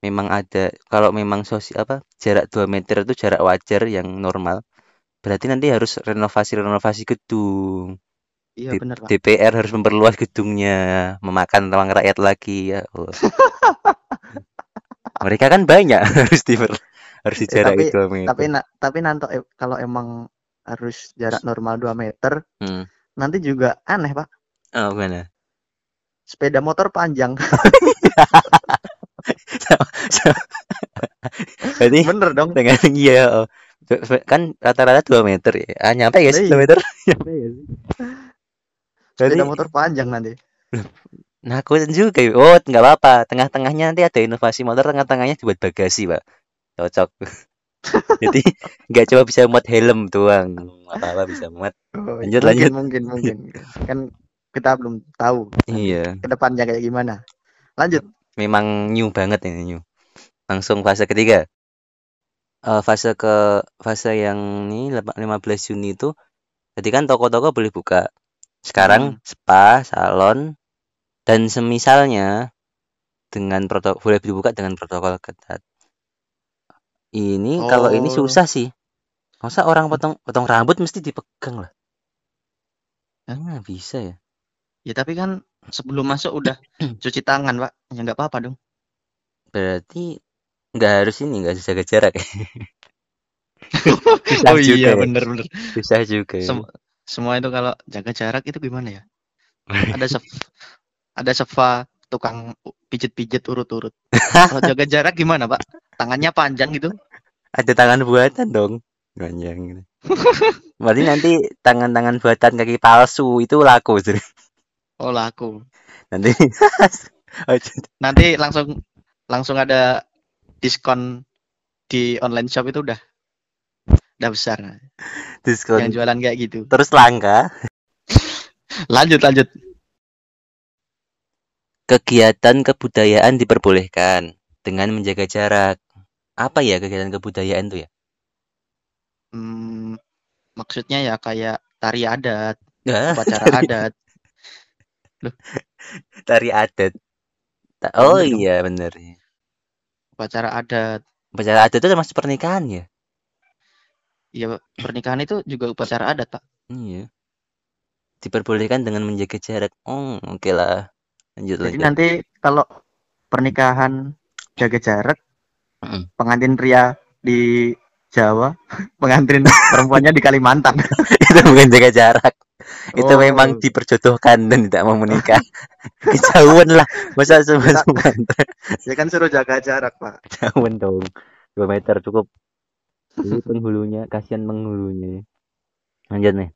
memang ada kalau memang sosial apa jarak 2 meter itu jarak wajar yang normal berarti nanti harus renovasi-renovasi gedung. Iya bener pak. DPR harus memperluas gedungnya memakan ruang rakyat lagi ya Allah. mereka kan banyak harus di harus Eh, dijaraki tapi- 2 meter. tapi na- tapi nanti eh, kalau emang harus jarak normal 2 meter Hmm. nanti juga aneh pak. Oh mana sepeda motor panjang. Berarti bener dong. dengan iya oh. kan rata-rata 2 meter ya. Ah, nyampe ya sih Iya. 2 meter? Nyampe ya sih. Sepeda motor panjang nanti. Nakutin juga ya. oh nggak apa-apa. Tengah-tengahnya nanti ada inovasi motor tengah-tengahnya dibuat bagasi pak. Cocok. Jadi nggak cuma bisa muat helm doang. Apa-apa bisa muat. Oh, Lanjut, mungkin, lanjut. mungkin mungkin. Kan kita belum tahu iya. ke depannya kayak gimana. Lanjut. Memang new banget ini new. Langsung fase ketiga. Eh, fase ke fase yang ini lep- 15 Juni itu jadi kan toko-toko boleh buka. Sekarang spa salon dan semisalnya dengan protokol boleh dibuka dengan protokol ketat. Ini kalau ini Oh. susah sih. Masa orang potong potong rambut mesti dipegang lah. Ah bisa ya ya tapi kan sebelum masuk udah cuci tangan, Pak. Ya nggak apa-apa dong. Berarti nggak harus ini, nggak harus jaga jarak. Susah Oh juga iya, ya. bener-bener. Susah juga ya. Sem- semua itu kalau jaga jarak itu gimana ya? Ada sef ada sefa tukang pijet-pijet urut-urut. Kalau jaga jarak gimana, Pak? Tangannya panjang gitu? Ada tangan buatan dong. Panjang gitu. Berarti nanti tangan-tangan buatan kaki palsu itu laku. Sri. Oh, laku. Nanti Nanti langsung langsung ada diskon di online shop itu udah udah besar. diskon Yang jualan kayak gitu. terus langka. Lanjut, lanjut. Kegiatan kebudayaan diperbolehkan dengan menjaga jarak. Apa ya kegiatan kebudayaan tuh ya? Hmm, maksudnya ya kayak tari adat, upacara adat. Tari adat. Ta- Oh Bener dong. iya bener. Upacara adat. Upacara adat itu termasuk pernikahan ya? Ya, pernikahan itu juga upacara adat, Pak. Iya. Diperbolehkan dengan menjaga jarak. Oh, oke lah. Lanjut Jadi lanjut. nanti kalau pernikahan jaga jarak, Mm-mm. pengantin pria di Jawa, pengantin perempuannya di Kalimantan. Itu bukan jaga jarak. Itu Oh. memang diperjodohkan dan tidak mau menikah. Kejauhan lah. Masa Sumatera. Ya kan suruh jaga jarak, Pak. Jauhan dong. 2 meter cukup. Ini penghulunya, kasihan penghulunya. Lanjut nih.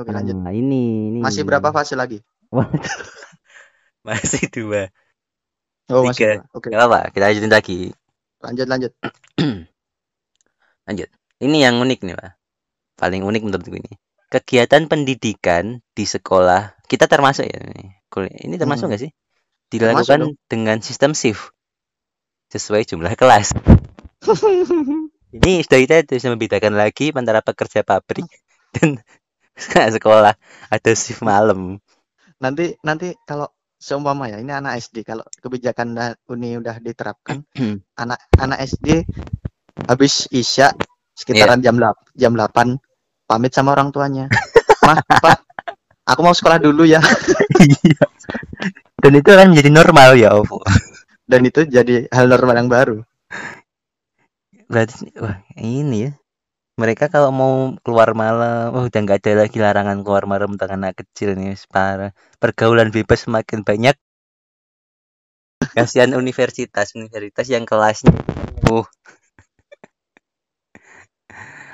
Oke, lanjut. Nah, ini, ini. Masih berapa fase lagi? Masih dua. Oh, Tiga. masih dua. Oke, Gak apa, kita lanjutin lagi. lanjut lanjut. Ini yang unik nih, Pak. Paling unik menurutku ini. Kegiatan pendidikan di sekolah, kita termasuk ya ini. Termasuk Hmm. nggak sih? Dilakukan dengan sistem shift sesuai jumlah kelas. Ini sudah kita bisa membedakan lagi antara pekerja pabrik dan sekolah ada shift malam. Nanti nanti kalau seumpama ya, ini anak SD kalau kebijakan Uni udah diterapkan, anak anak SD habis Isya sekitaran jam 8 jam 8 pamit sama orang tuanya. Mah, Pak, aku mau sekolah dulu ya. Iya. Dan itu akan menjadi normal ya, Ovo. Dan itu jadi hal normal yang baru. Berarti wah ini ya. Mereka kalau mau keluar malam, oh udah nggak ada lagi larangan keluar malam untuk anak kecil nih, parah. Pergaulan bebas semakin banyak. Kasihan universitas, universitas yang kelasnya uh.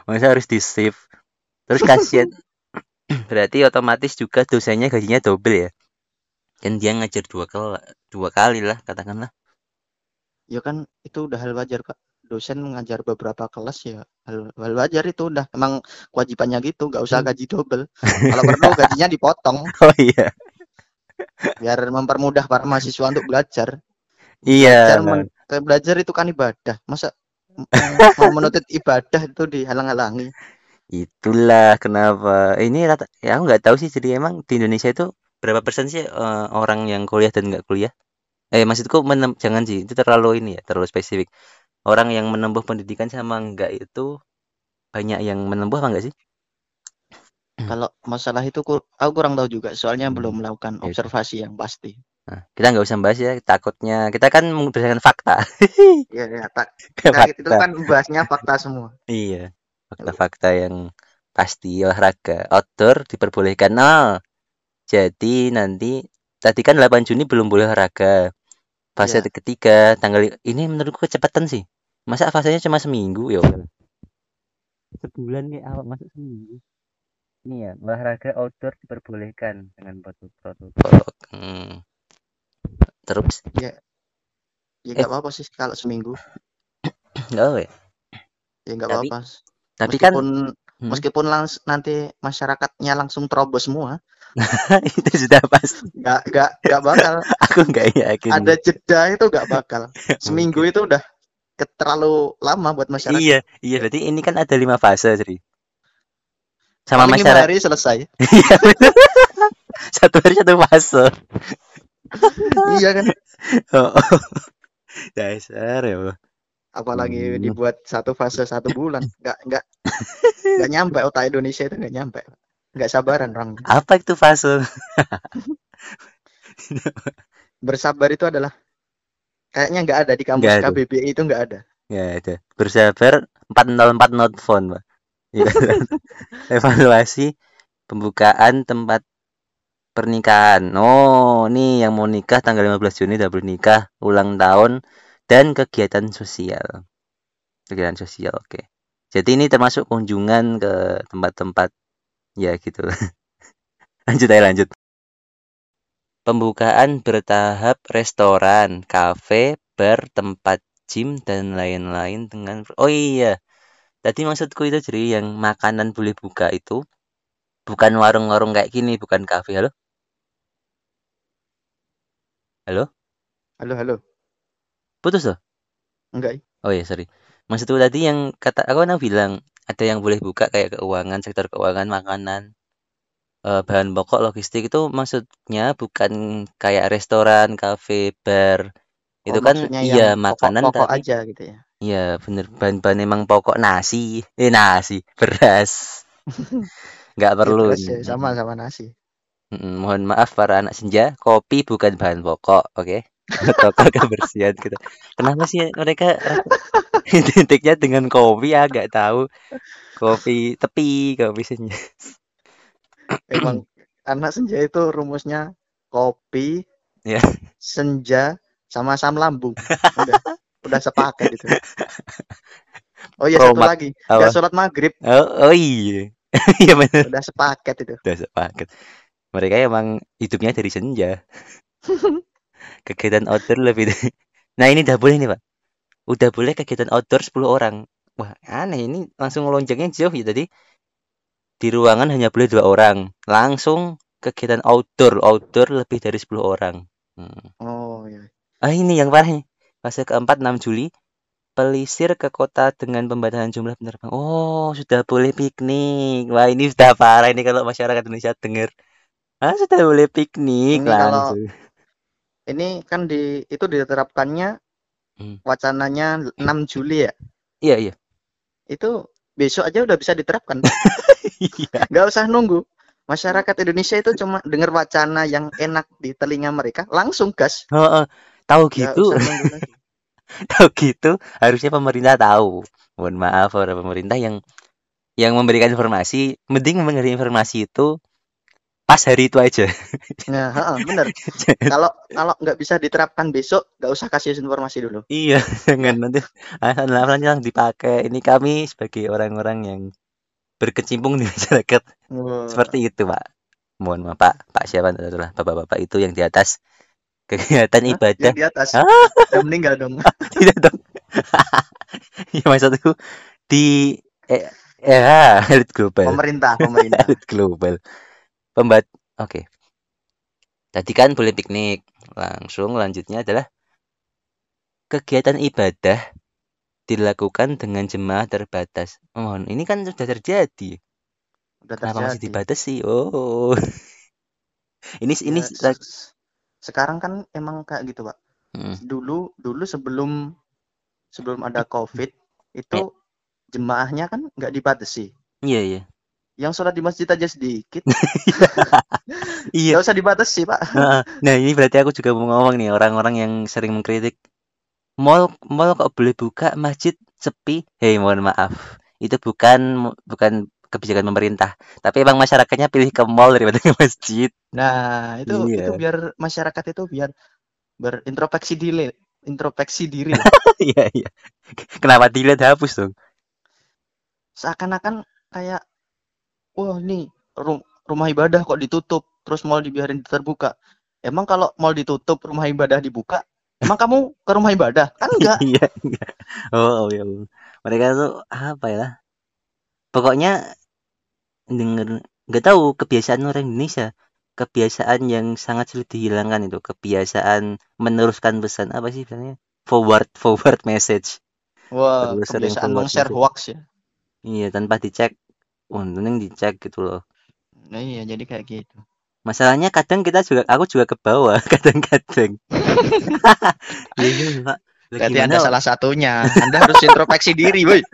Masa harus di shift. Terus kasihan. Berarti otomatis juga dosennya gajinya double ya. Kan dia ngajar dua kali, dua kali lah katakanlah. Ya kan itu udah hal wajar, Kak. Dosen mengajar beberapa kelas ya hal, hal wajar itu udah emang kewajibannya gitu, nggak usah gaji double. Kalau perlu gajinya dipotong Oh iya. biar mempermudah para mahasiswa untuk belajar. Iya. Belajar, belajar itu kan ibadah. Masa mau menuntut ibadah itu dihalang-halangi? Itulah kenapa. Ini rata, ya aku nggak tahu sih. Jadi emang di Indonesia itu berapa persen sih eh, orang yang kuliah dan nggak kuliah? Eh maksudku menem, jangan sih. Itu terlalu ini ya, terlalu spesifik. Orang yang menempuh pendidikan sama enggak itu banyak yang menempuh apa enggak sih? Kalau masalah itu ku- aku kurang tahu juga, soalnya Hmm. belum melakukan Ya. observasi yang pasti. Nah, kita nggak usah bahas ya. Takutnya kita kan berdasarkan fakta. Iya, ya, tak. Nah, itu fakta. kan bahasnya fakta semua. Iya, fakta-fakta yang pasti olahraga outdoor diperbolehkan. Nah, jadi nanti tadi kan 8 Juni belum boleh olahraga. Fase Iya. ketiga tanggal ini menurutku kecepatan sih. Masa fasenya cuma seminggu ya. Sebulan kayak awak masuk seminggu. Ini ya, olahraga outdoor diperbolehkan dengan protokol. Hmm. Terus Ya nggak apa-apa sih kalau seminggu. enggak apa ya? Ya nggak apa-apa. Tapi kan Meskipun Hmm. meskipun langs- nanti masyarakatnya langsung terobos semua, itu sudah pasti. nggak nggak nggak bakal. Aku nggak yakin. Ada jeda itu nggak bakal. Seminggu itu udah terlalu lama buat masyarakat. Iya, iya berarti ini kan ada lima fase, Sri. Sama Paling masyarakat hari selesai. Iya, satu hari satu fase. iya kan. Oh, Dasar ya Allah. Apalagi Hmm. dibuat satu fase satu bulan, nggak nggak nggak nyampe otak Indonesia itu nggak nyampe. Nggak sabaran orang. Apa itu fase? Bersabar itu adalah kayaknya nggak ada di kampus ada. KBBI itu nggak ada. Ya itu. Bersabar 404 not phone, Pak. Ya. Evaluasi pembukaan tempat pernikahan. Oh, nih yang mau nikah tanggal 15 Juni udah bernikah, ulang tahun dan kegiatan sosial. Kegiatan sosial, oke. Jadi ini termasuk kunjungan ke tempat-tempat ya gitu. lanjut aja lanjut. Pembukaan bertahap restoran, kafe, bar, tempat gym dan lain-lain dengan Oh iya. Tadi maksudku itu jadi yang makanan boleh buka itu bukan warung-warung kayak gini, bukan kafe. Halo? Halo? Halo, halo. Putus loh? Enggak. Oh iya, sorry. Maksudku tadi yang kata aku kan bilang ada yang boleh buka kayak keuangan, sektor keuangan, makanan, eh, bahan pokok, logistik itu maksudnya bukan kayak restoran, kafe, bar. Oh, Itu kan iya makanan pokok-pokok tapi aja gitu ya. iya bener bahan-bahan emang pokok nasi, eh nasi, beras. Nggak Ya, perlu. beras ya, sama sama nasi. Mm, mohon maaf para anak senja, kopi bukan bahan pokok, oke? Toko kebersihan gitu. Kenapa sih mereka identiknya dengan kopi ya? Gak tahu. Kopi tepi, kopi senja. Emang anak senja itu rumusnya kopi, Ya. senja, sama asam lambung. Udah, udah sepaket itu. Oh iya satu Promak lagi, apa? nggak sholat maghrib, Oh, oh iya. Iya benar. udah sepaket itu. Udah sepaket. Mereka emang hidupnya dari senja. Kegiatan outdoor lebih. Nah ini udah boleh nih Pak. Udah boleh kegiatan outdoor 10 orang. Wah aneh ini langsung lonjongnya jauh ya tadi. Di ruangan hanya boleh dua orang. Langsung kegiatan outdoor. Outdoor lebih dari 10 orang. Hmm. Oh iya. Ah ini yang parah nih. Fase keempat 6 Juli. Pelisir ke kota dengan pembatasan jumlah penerbang. Oh, sudah boleh piknik. Wah, ini sudah parah ini kalau masyarakat Indonesia dengar. Ah, sudah boleh piknik Ini kalau langsung. Ini kan di itu diterapkannya Hmm. wacananya 6 Juli ya. Iya, iya. Itu besok aja udah bisa diterapkan. Iya. Nggak usah nunggu. Masyarakat Indonesia itu cuma dengar wacana yang enak di telinga mereka, langsung gas. Heeh. Tahu Nggak gitu, tahu gitu, harusnya pemerintah tahu. Mohon maaf para pemerintah yang yang memberikan informasi, mending memberi informasi itu pas hari itu aja. Nah, heeh, bener. Kalau kalau nggak bisa diterapkan besok, nggak usah kasih informasi dulu. Iya, jangan nanti asal langsung dipakai. Ini kami sebagai orang-orang yang berkecimpung di masyarakat Wah, seperti itu, Pak. Mohon maaf, Pak. Pak siapa adalah bapak-bapak itu yang di atas kegiatan Hah? ibadah. yang di atas Ah, udah meninggal dong. tidak dong. ya maksudku di eh, ya elit global. Pemerintah, pemerintah. Elit global. Pembat. Oke. Tadi kan boleh piknik. Langsung lanjutnya adalah kegiatan ibadah dilakukan dengan jemaah terbatas. Mohon, ini kan sudah terjadi. Udah Kenapa masih terjadi. dibatasi? Oh. Ini ini Ya, se- sekarang kan emang kayak gitu, Pak. Mm. Dulu dulu sebelum sebelum ada COVID Eh. itu jemaahnya kan nggak dibatasi. Iya, iya. Yang sholat di masjid aja sedikit, Iya. nggak usah dibatasi, Pak. Nah, nah, ini berarti aku juga mau ngomong nih orang-orang yang sering mengkritik mall mall kok boleh buka, masjid sepi. Hei, mohon maaf. Itu bukan bukan kebijakan pemerintah, tapi emang masyarakatnya pilih ke mall daripada ke masjid. Nah, itu Iya. itu biar masyarakat itu biar berintrospeksi diri, introspeksi diri. Iya, iya. Kenapa dilihat hapus dong? Seakan-akan kayak wah nih ru- rumah ibadah kok ditutup, terus mall dibiarin terbuka. Emang kalau mall ditutup, rumah ibadah dibuka, emang kamu ke rumah ibadah? Kan enggak. Iya, iya. Oh, oh, ya. Mereka tuh apa ya? Pokoknya denger nggak tahu kebiasaan orang Indonesia kebiasaan yang sangat sulit dihilangkan itu kebiasaan meneruskan pesan apa sih bilangnya forward forward message Wah, Terus sering kebiasaan meng-share message. hoax ya. iya tanpa dicek untungnya dicek gitu loh Nah, iya, jadi kayak gitu. masalahnya kadang kita juga aku juga ke bawah kadang-kadang ya iya pak Lah, Berarti gimana, Anda salah satunya. Anda harus introspeksi diri, woi.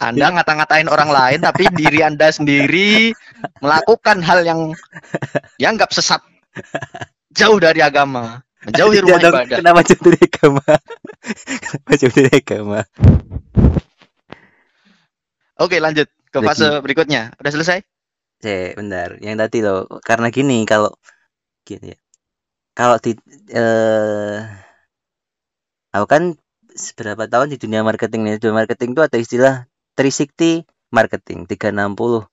Anda ngata-ngatain orang lain tapi diri Anda sendiri melakukan hal yang dianggap sesat. jauh dari agama, menjauhi Tidak rumah ibadah. Kenapa jauh dari agama? Kenapa jauh dari agama? Oke, lanjut ke Jadi- fase berikutnya. Udah selesai? Cek, bentar. Yang tadi loh, karena gini kalau gini ya. Kalau di eh aku kan seberapa tahun di dunia marketing nih. Dunia marketing itu ada istilah 360 marketing 360.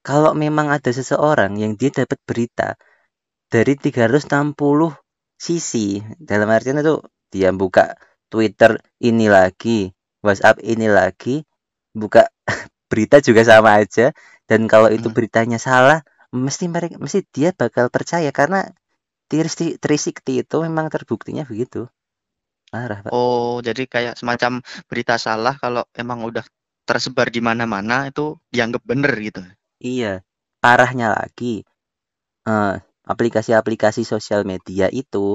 Kalau memang ada seseorang yang dia dapat berita dari 360 sisi, dalam artian itu dia buka Twitter ini lagi, WhatsApp ini lagi, buka berita juga sama aja dan kalau itu Hmm. beritanya salah mesti mereka mesti dia bakal percaya karena 360 360 itu memang terbuktinya begitu parah pak Oh, jadi kayak semacam berita salah kalau emang udah tersebar di mana-mana itu dianggap bener gitu. iya parahnya lagi eh, aplikasi-aplikasi sosial media itu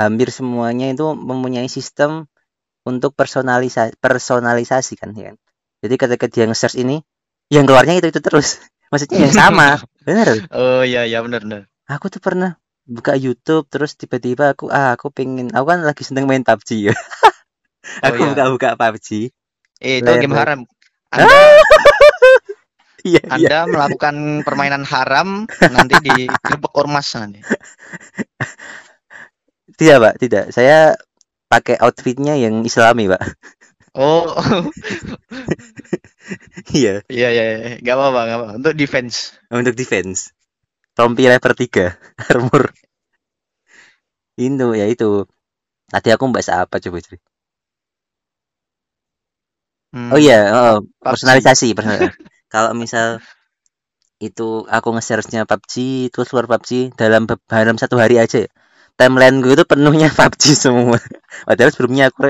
hampir semuanya itu mempunyai sistem untuk personalisasi personalisasi kan ya kan? Jadi ketika dia nge-search ini yang keluarnya itu itu terus maksudnya yang sama bener Oh iya iya bener bener. aku tuh pernah buka YouTube terus tiba-tiba aku ah aku pengen aku kan lagi seneng main PUBG ya Oh aku iya. buka-buka PUBG Eh, itu Level. game haram. Anda, iya iya Anda melakukan permainan haram nanti digerebek ormas nanti. tidak pak tidak saya pakai outfitnya yang Islami pak Oh, iya. Iya iya iya. Gak apa-apa, gak apa-apa. Untuk defense. untuk defense. Rompi level 3 armor. Itu ya itu. Tadi aku bahas apa coba coba Hmm, oh iya oh, PUBG. personalisasi personal- kalau misal itu aku nge-searchnya PUBG terus keluar PUBG dalam dalam satu hari aja ya. Timeline gue itu penuhnya PUBG semua. Padahal sebelumnya aku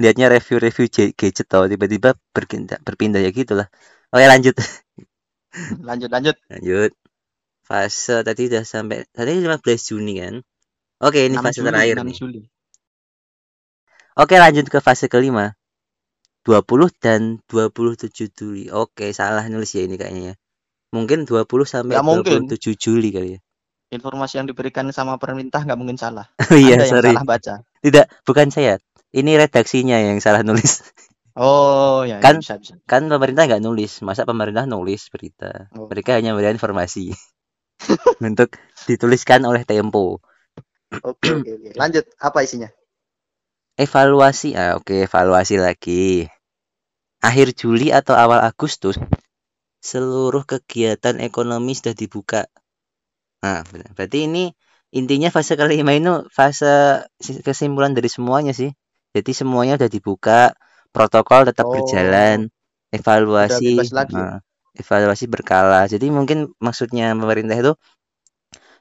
liatnya review-review gadget tau tiba-tiba berpindah berpindah ya gitulah. Oke lanjut. Lanjut lanjut. lanjut. Fase tadi udah sampai tadi 15 Juni kan? Oke ini 6 fase Juli, terakhir 6 nih. Juli. Oke lanjut ke fase kelima. 20 dan 27 Juli. Oke salah nulis ya ini kayaknya ya. Mungkin 20 sampai mungkin. 27 Juli kali ya. Informasi yang diberikan sama pemerintah nggak mungkin salah. Oh iya Anda yang sorry. salah baca. Tidak bukan saya Ini redaksinya yang salah nulis Oh ya, ya, Kan- bisa bisa. Kan pemerintah nggak nulis Masa pemerintah nulis berita Oh. Mereka hanya memberikan informasi Untuk dituliskan oleh Tempo Oke oke oke. Lanjut. Apa isinya? Evaluasi ah, Oke evaluasi lagi Akhir Juli atau awal Agustus Seluruh kegiatan ekonomi sudah dibuka Nah, berarti ini intinya fase kelima itu fase si- kesimpulan dari semuanya sih. Jadi semuanya udah dibuka, protokol tetap Oh, berjalan, evaluasi, eh, evaluasi berkala. Jadi mungkin maksudnya pemerintah itu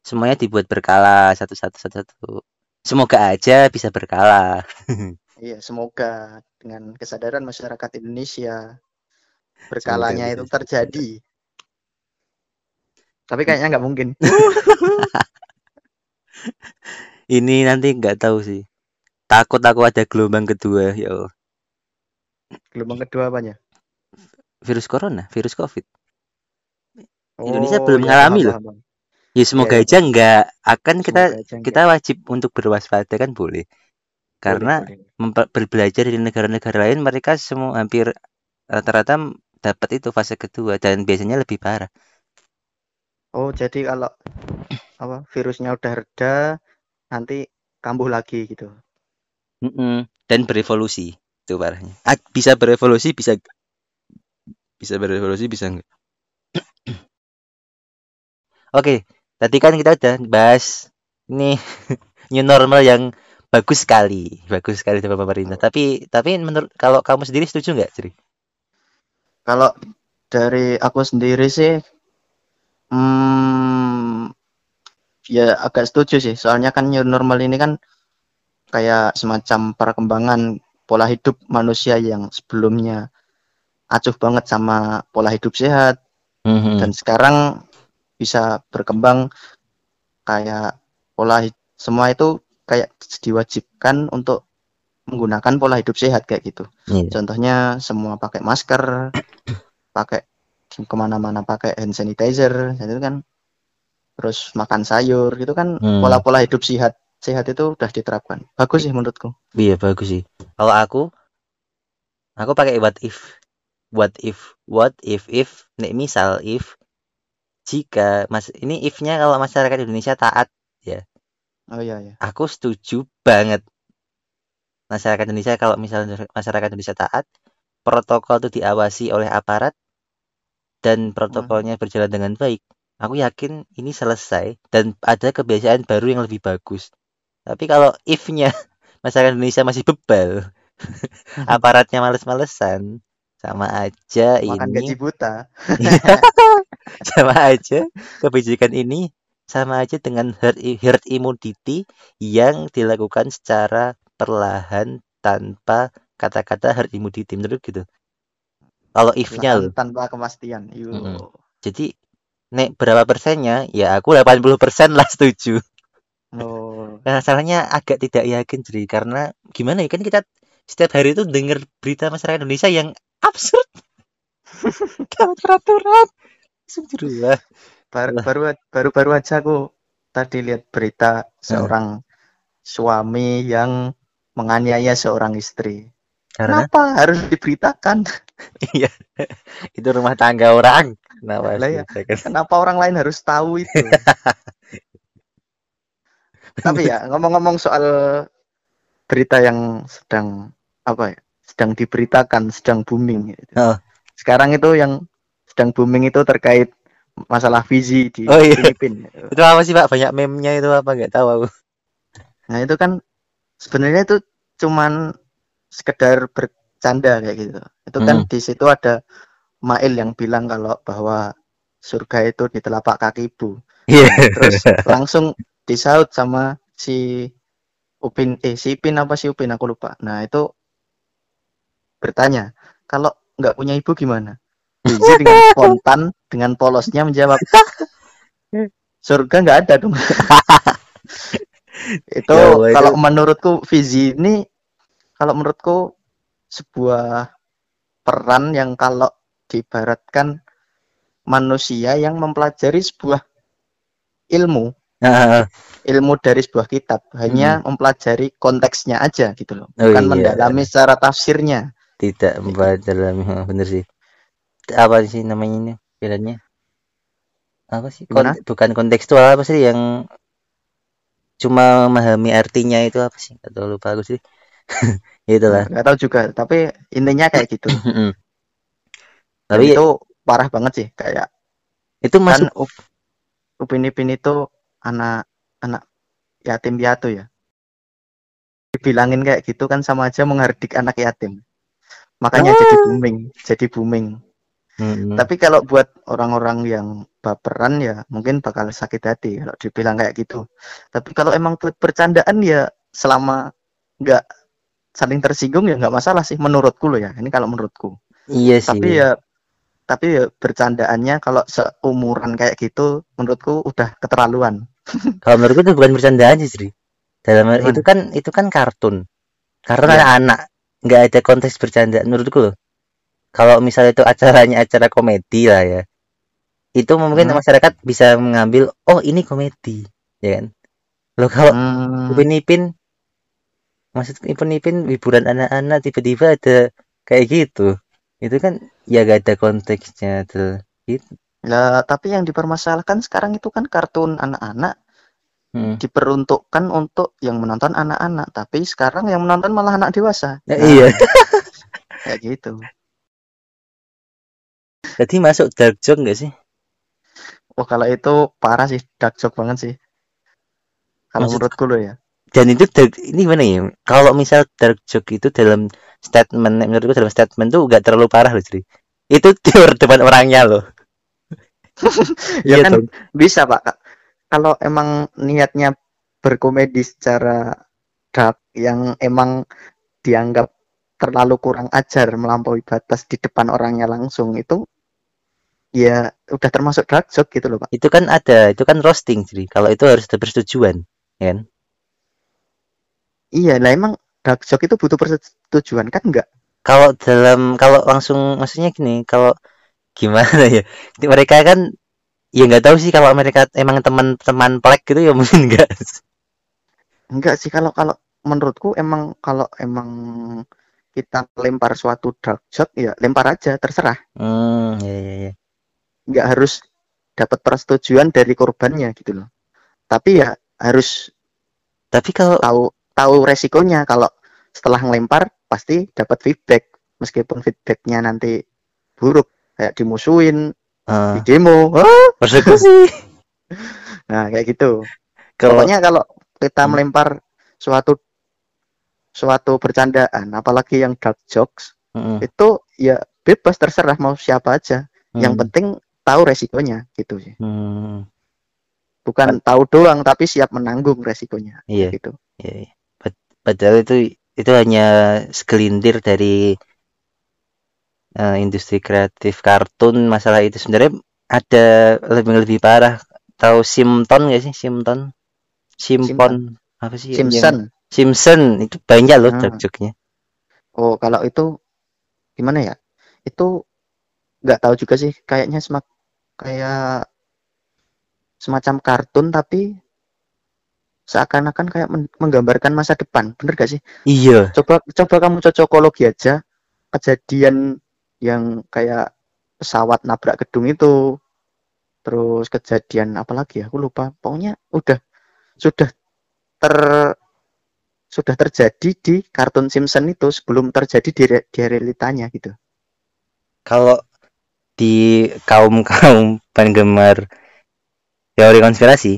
semuanya dibuat berkala satu-satu satu-satu. Semoga aja bisa berkala. Iya, semoga dengan kesadaran masyarakat Indonesia berkalanya bisa itu terjadi. Tapi kayaknya nggak mungkin. Ini nanti nggak tahu sih. Takut aku ada gelombang kedua, ya Allah. Gelombang kedua apanya? Virus corona, virus Covid. Indonesia Oh, belum iya, ngalami paham, loh. paham. Ya semoga iya, aja nggak akan kita kita wajib untuk berwaspada kan boleh. enggak. Karena Boleh, boleh. mempe- ber- belajar dari negara-negara lain mereka semua hampir rata-rata dapat itu fase kedua dan biasanya lebih parah. Oh, jadi kalau apa virusnya udah reda, nanti kambuh lagi gitu. Mm-mm. Dan berevolusi itu parahnya. Ah, bisa berevolusi bisa bisa berevolusi bisa enggak. Oke, tadi kan kita udah bahas ini new normal yang bagus sekali, bagus sekali dari pemerintah. Tapi tapi menurut kalau kamu sendiri setuju nggak, Cri? Kalau dari aku sendiri sih, hmm, ya agak setuju sih. Soalnya kan new normal ini kan kayak semacam perkembangan pola hidup manusia yang sebelumnya acuh banget sama pola hidup sehat Mhm. dan sekarang bisa berkembang kayak pola semua itu kayak diwajibkan untuk menggunakan pola hidup sehat kayak gitu. Iya. Contohnya semua pakai masker, pakai ke mana-mana pakai hand sanitizer, itu kan terus makan sayur gitu kan Hmm. pola-pola hidup sehat sehat itu udah diterapkan bagus sih menurutku Iya bagus sih. Kalau aku, aku pakai what if, what if, what if if, nih misal if, jika mas ini if-nya kalau masyarakat Indonesia taat, oh iya ya aku setuju banget. Masyarakat Indonesia kalau misalnya masyarakat Indonesia taat, protokol itu diawasi oleh aparat dan protokolnya berjalan dengan baik. Aku yakin ini selesai dan ada kebiasaan baru yang lebih bagus. Tapi kalau if-nya masyarakat Indonesia masih bebal, aparatnya males-malesan, sama aja makan ini gaji buta sama aja kebijakan ini sama aja dengan herd, herd immunity yang dilakukan secara perlahan tanpa kata-kata herd immunity menurut gitu. Kalau if-nya loh. Tanpa kemastian Yo. Mm-mm. Jadi nek berapa persennya? Ya aku 80% lah setuju. oh masalahnya agak tidak yakin jadi karena gimana ya kan kita setiap hari itu dengar berita masyarakat Indonesia yang absurd. Gawat peraturan. Astagfirullah. baru baru baru baru aja aku tadi lihat berita seorang suami yang menganiaya seorang istri Karena kenapa harus diberitakan iya itu rumah tangga orang. Kenapa ya. kenapa orang lain harus tahu itu tapi ya ngomong-ngomong soal berita yang sedang apa ya sedang diberitakan sedang booming gitu. Oh. sekarang itu yang sedang booming itu terkait masalah visi di Oh, iya. Filipina Itu apa sih Pak? Banyak meme-nya itu apa nggak tahu aku. nah itu kan sebenarnya itu cuman sekedar bercanda kayak gitu itu kan Hmm. di situ ada Mail yang bilang kalau bahwa surga itu di telapak kaki ibu Iya. terus langsung disaut sama si Upin eh si Ipin apa si Upin aku lupa. Nah itu bertanya kalau nggak punya ibu gimana? Wizi dengan spontan dengan polosnya menjawab surga nggak ada dong. Itu Ya kalau menurutku visi ini kalau menurutku sebuah peran yang kalau diibaratkan manusia yang mempelajari sebuah ilmu Nah, ilmu dari sebuah kitab hanya mempelajari konteksnya aja gitu loh Hmm. Oh bukan iya. mendalami secara tafsirnya tidak dalam oh, bener sih. Apa sih namanya ini? Bedanya? Apa sih? Kon- Gimana? bukan kontekstual apa sih yang cuma memahami artinya itu apa sih? Atau lupa aku sih. Itulah. nggak tahu juga tapi intinya kayak gitu Dan Tapi itu, itu parah banget sih kayak masuk kan Up- Upin Ipin itu anak anak yatim piatu ya. Dibilangin kayak gitu kan sama aja menghardik anak yatim. Makanya Ah. jadi booming jadi booming. Mm-mm. tapi kalau buat orang-orang yang baperan ya mungkin bakal sakit hati kalau dibilang kayak gitu. Tapi kalau emang buat bercandaan ya selama nggak saling tersinggung ya nggak masalah sih menurutku loh ya. Ini kalau menurutku. Iya sih. tapi ya tapi ya bercandaannya kalau seumuran kayak gitu menurutku udah keterlaluan Kalau menurutku itu bukan bercandaan sih, Sri. Dalam Gimana? itu kan itu kan kartun. Kartun Iya. anak-anak, nggak ada konteks bercanda menurutku loh. Kalau misalnya itu acaranya acara komedi lah ya. Itu mungkin Hmm. masyarakat bisa mengambil, oh ini komedi, ya kan? Loh kalau Hmm, Upin Ipin maksud Upin Ipin hiburan anak-anak tiba-tiba ada kayak gitu. Itu kan ya gak ada konteksnya tuh. Lah tapi yang dipermasalahkan sekarang itu kan kartun anak-anak Hmm. diperuntukkan untuk yang menonton anak-anak. Tapi sekarang yang menonton malah anak dewasa. Nah, Nah, iya. kayak gitu. Jadi masuk dark joke nggak sih? oh kalau itu parah sih. Dark joke banget sih. Kalau Maksud- menurutku lo ya. Dan itu dark, ini gimana ya? Kalau misal dark joke itu dalam statement menurutku dalam statement tuh gak terlalu parah loh Cri itu di depan orangnya loh Ya Iya kan, dong. bisa pak. Kalau emang niatnya berkomedi secara dark yang emang dianggap terlalu kurang ajar melampaui batas di depan orangnya langsung itu ya udah termasuk dark joke gitu loh pak. Itu kan ada itu kan roasting Cri kalau itu harus ada persetujuan ya kan? Iya lah emang dark joke itu butuh persetujuan kan enggak? Kalau dalam kalau langsung maksudnya gini kalau gimana ya? Mereka kan ya nggak tahu sih kalau mereka emang teman-teman plek gitu ya mungkin enggak Enggak sih kalau kalau menurutku emang kalau emang kita lempar suatu dark shot ya lempar aja terserah. hmm ya ya ya Nggak harus dapat persetujuan dari korbannya gitu loh. Tapi ya harus tapi kalau tahu tahu resikonya. Kalau setelah ngelempar pasti dapat feedback. Meskipun feedbacknya nanti buruk kayak dimusuhin eh, di demo ah, persekusi. Nah kayak gitu. Kalau pokoknya kalau kita Hmm. melempar suatu suatu bercandaan apalagi yang dark jokes Mm, itu ya bebas terserah mau siapa aja. Yang mm, penting tahu resikonya gitu sih. Mm, bukan tahu doang tapi siap menanggung resikonya iya. gitu. Iya iya. Pad- padahal itu itu hanya segelintir dari eh, industri kreatif kartun masalah itu sebenarnya ada lebih lebih parah. Tahu Simpton gak sih? Simpton Simpon apa sih? Yang- Simpson. Simpson. Itu banyak loh joke-nya oh kalau itu gimana ya? Itu nggak tahu juga sih. Kayaknya semak kayak semacam kartun tapi seakan-akan kayak men- menggambarkan masa depan. Bener gak sih? Iya. Coba coba kamu cocokologi aja. Kejadian yang kayak pesawat nabrak gedung itu. Terus kejadian apa lagi ya? Aku lupa. Pokoknya udah sudah ter sudah terjadi di kartun Simpson itu sebelum terjadi di, re- di realitanya gitu. Kalau di kaum kaum penggemar teori konspirasi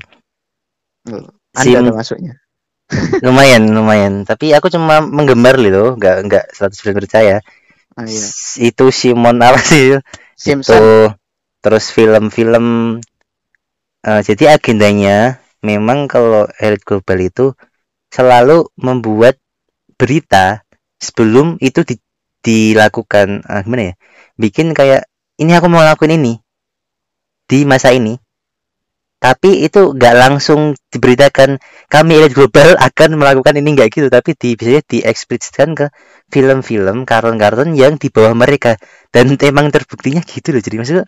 anda Sim- termasuknya lumayan lumayan. Tapi aku cuma menggemar gitu nggak nggak 100% percaya ah, iya. Itu Simon apa sih? Simpson. Itu. Terus film-film eh, jadi agendanya memang kalau elit global itu selalu membuat berita sebelum itu di- dilakukan eh, gimana ya? Bikin kayak ini aku mau lakuin ini. Di masa ini tapi itu nggak langsung diberitakan kami elit global akan melakukan ini nggak gitu. Tapi di biasanya dieksplisitkan ke film-film kartun-kartun yang di bawah mereka. Dan emang terbuktinya gitu loh jadi maksudnya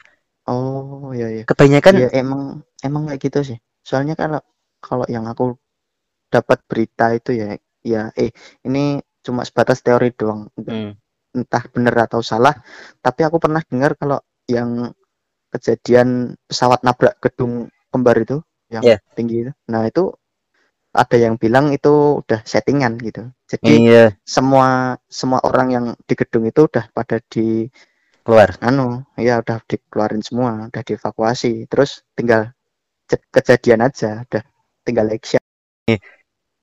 oh iya iya. kebanyakan Iya emang emang kayak gitu sih. Soalnya kalau kalau yang aku dapat berita itu ya ya eh ini cuma sebatas teori doang. Hmm, Entah benar atau salah, tapi aku pernah dengar kalau yang kejadian pesawat nabrak gedung kembar itu yang Iya. tinggi itu. Nah, itu ada yang bilang itu udah settingan gitu. Jadi iya. semua semua orang yang di gedung itu udah pada di keluar. Anu ya udah dikeluarin semua udah dievakuasi. Terus tinggal kejadian aja udah tinggal action.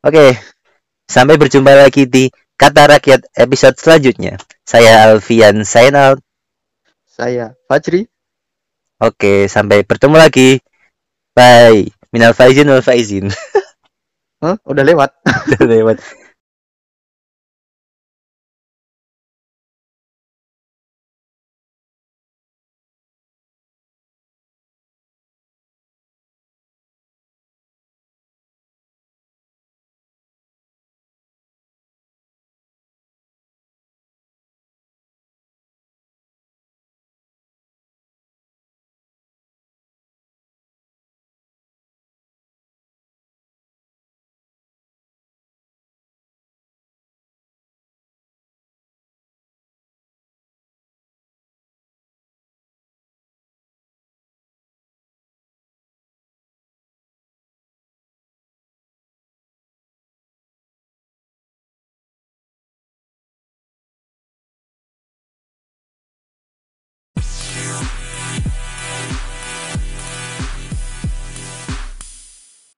Oke sampai berjumpa lagi di kata rakyat episode selanjutnya. Saya Alfian sign out saya Fajri. Oke sampai bertemu lagi bye. Minal faizin wal faizin. Hah? udah lewat. Lewat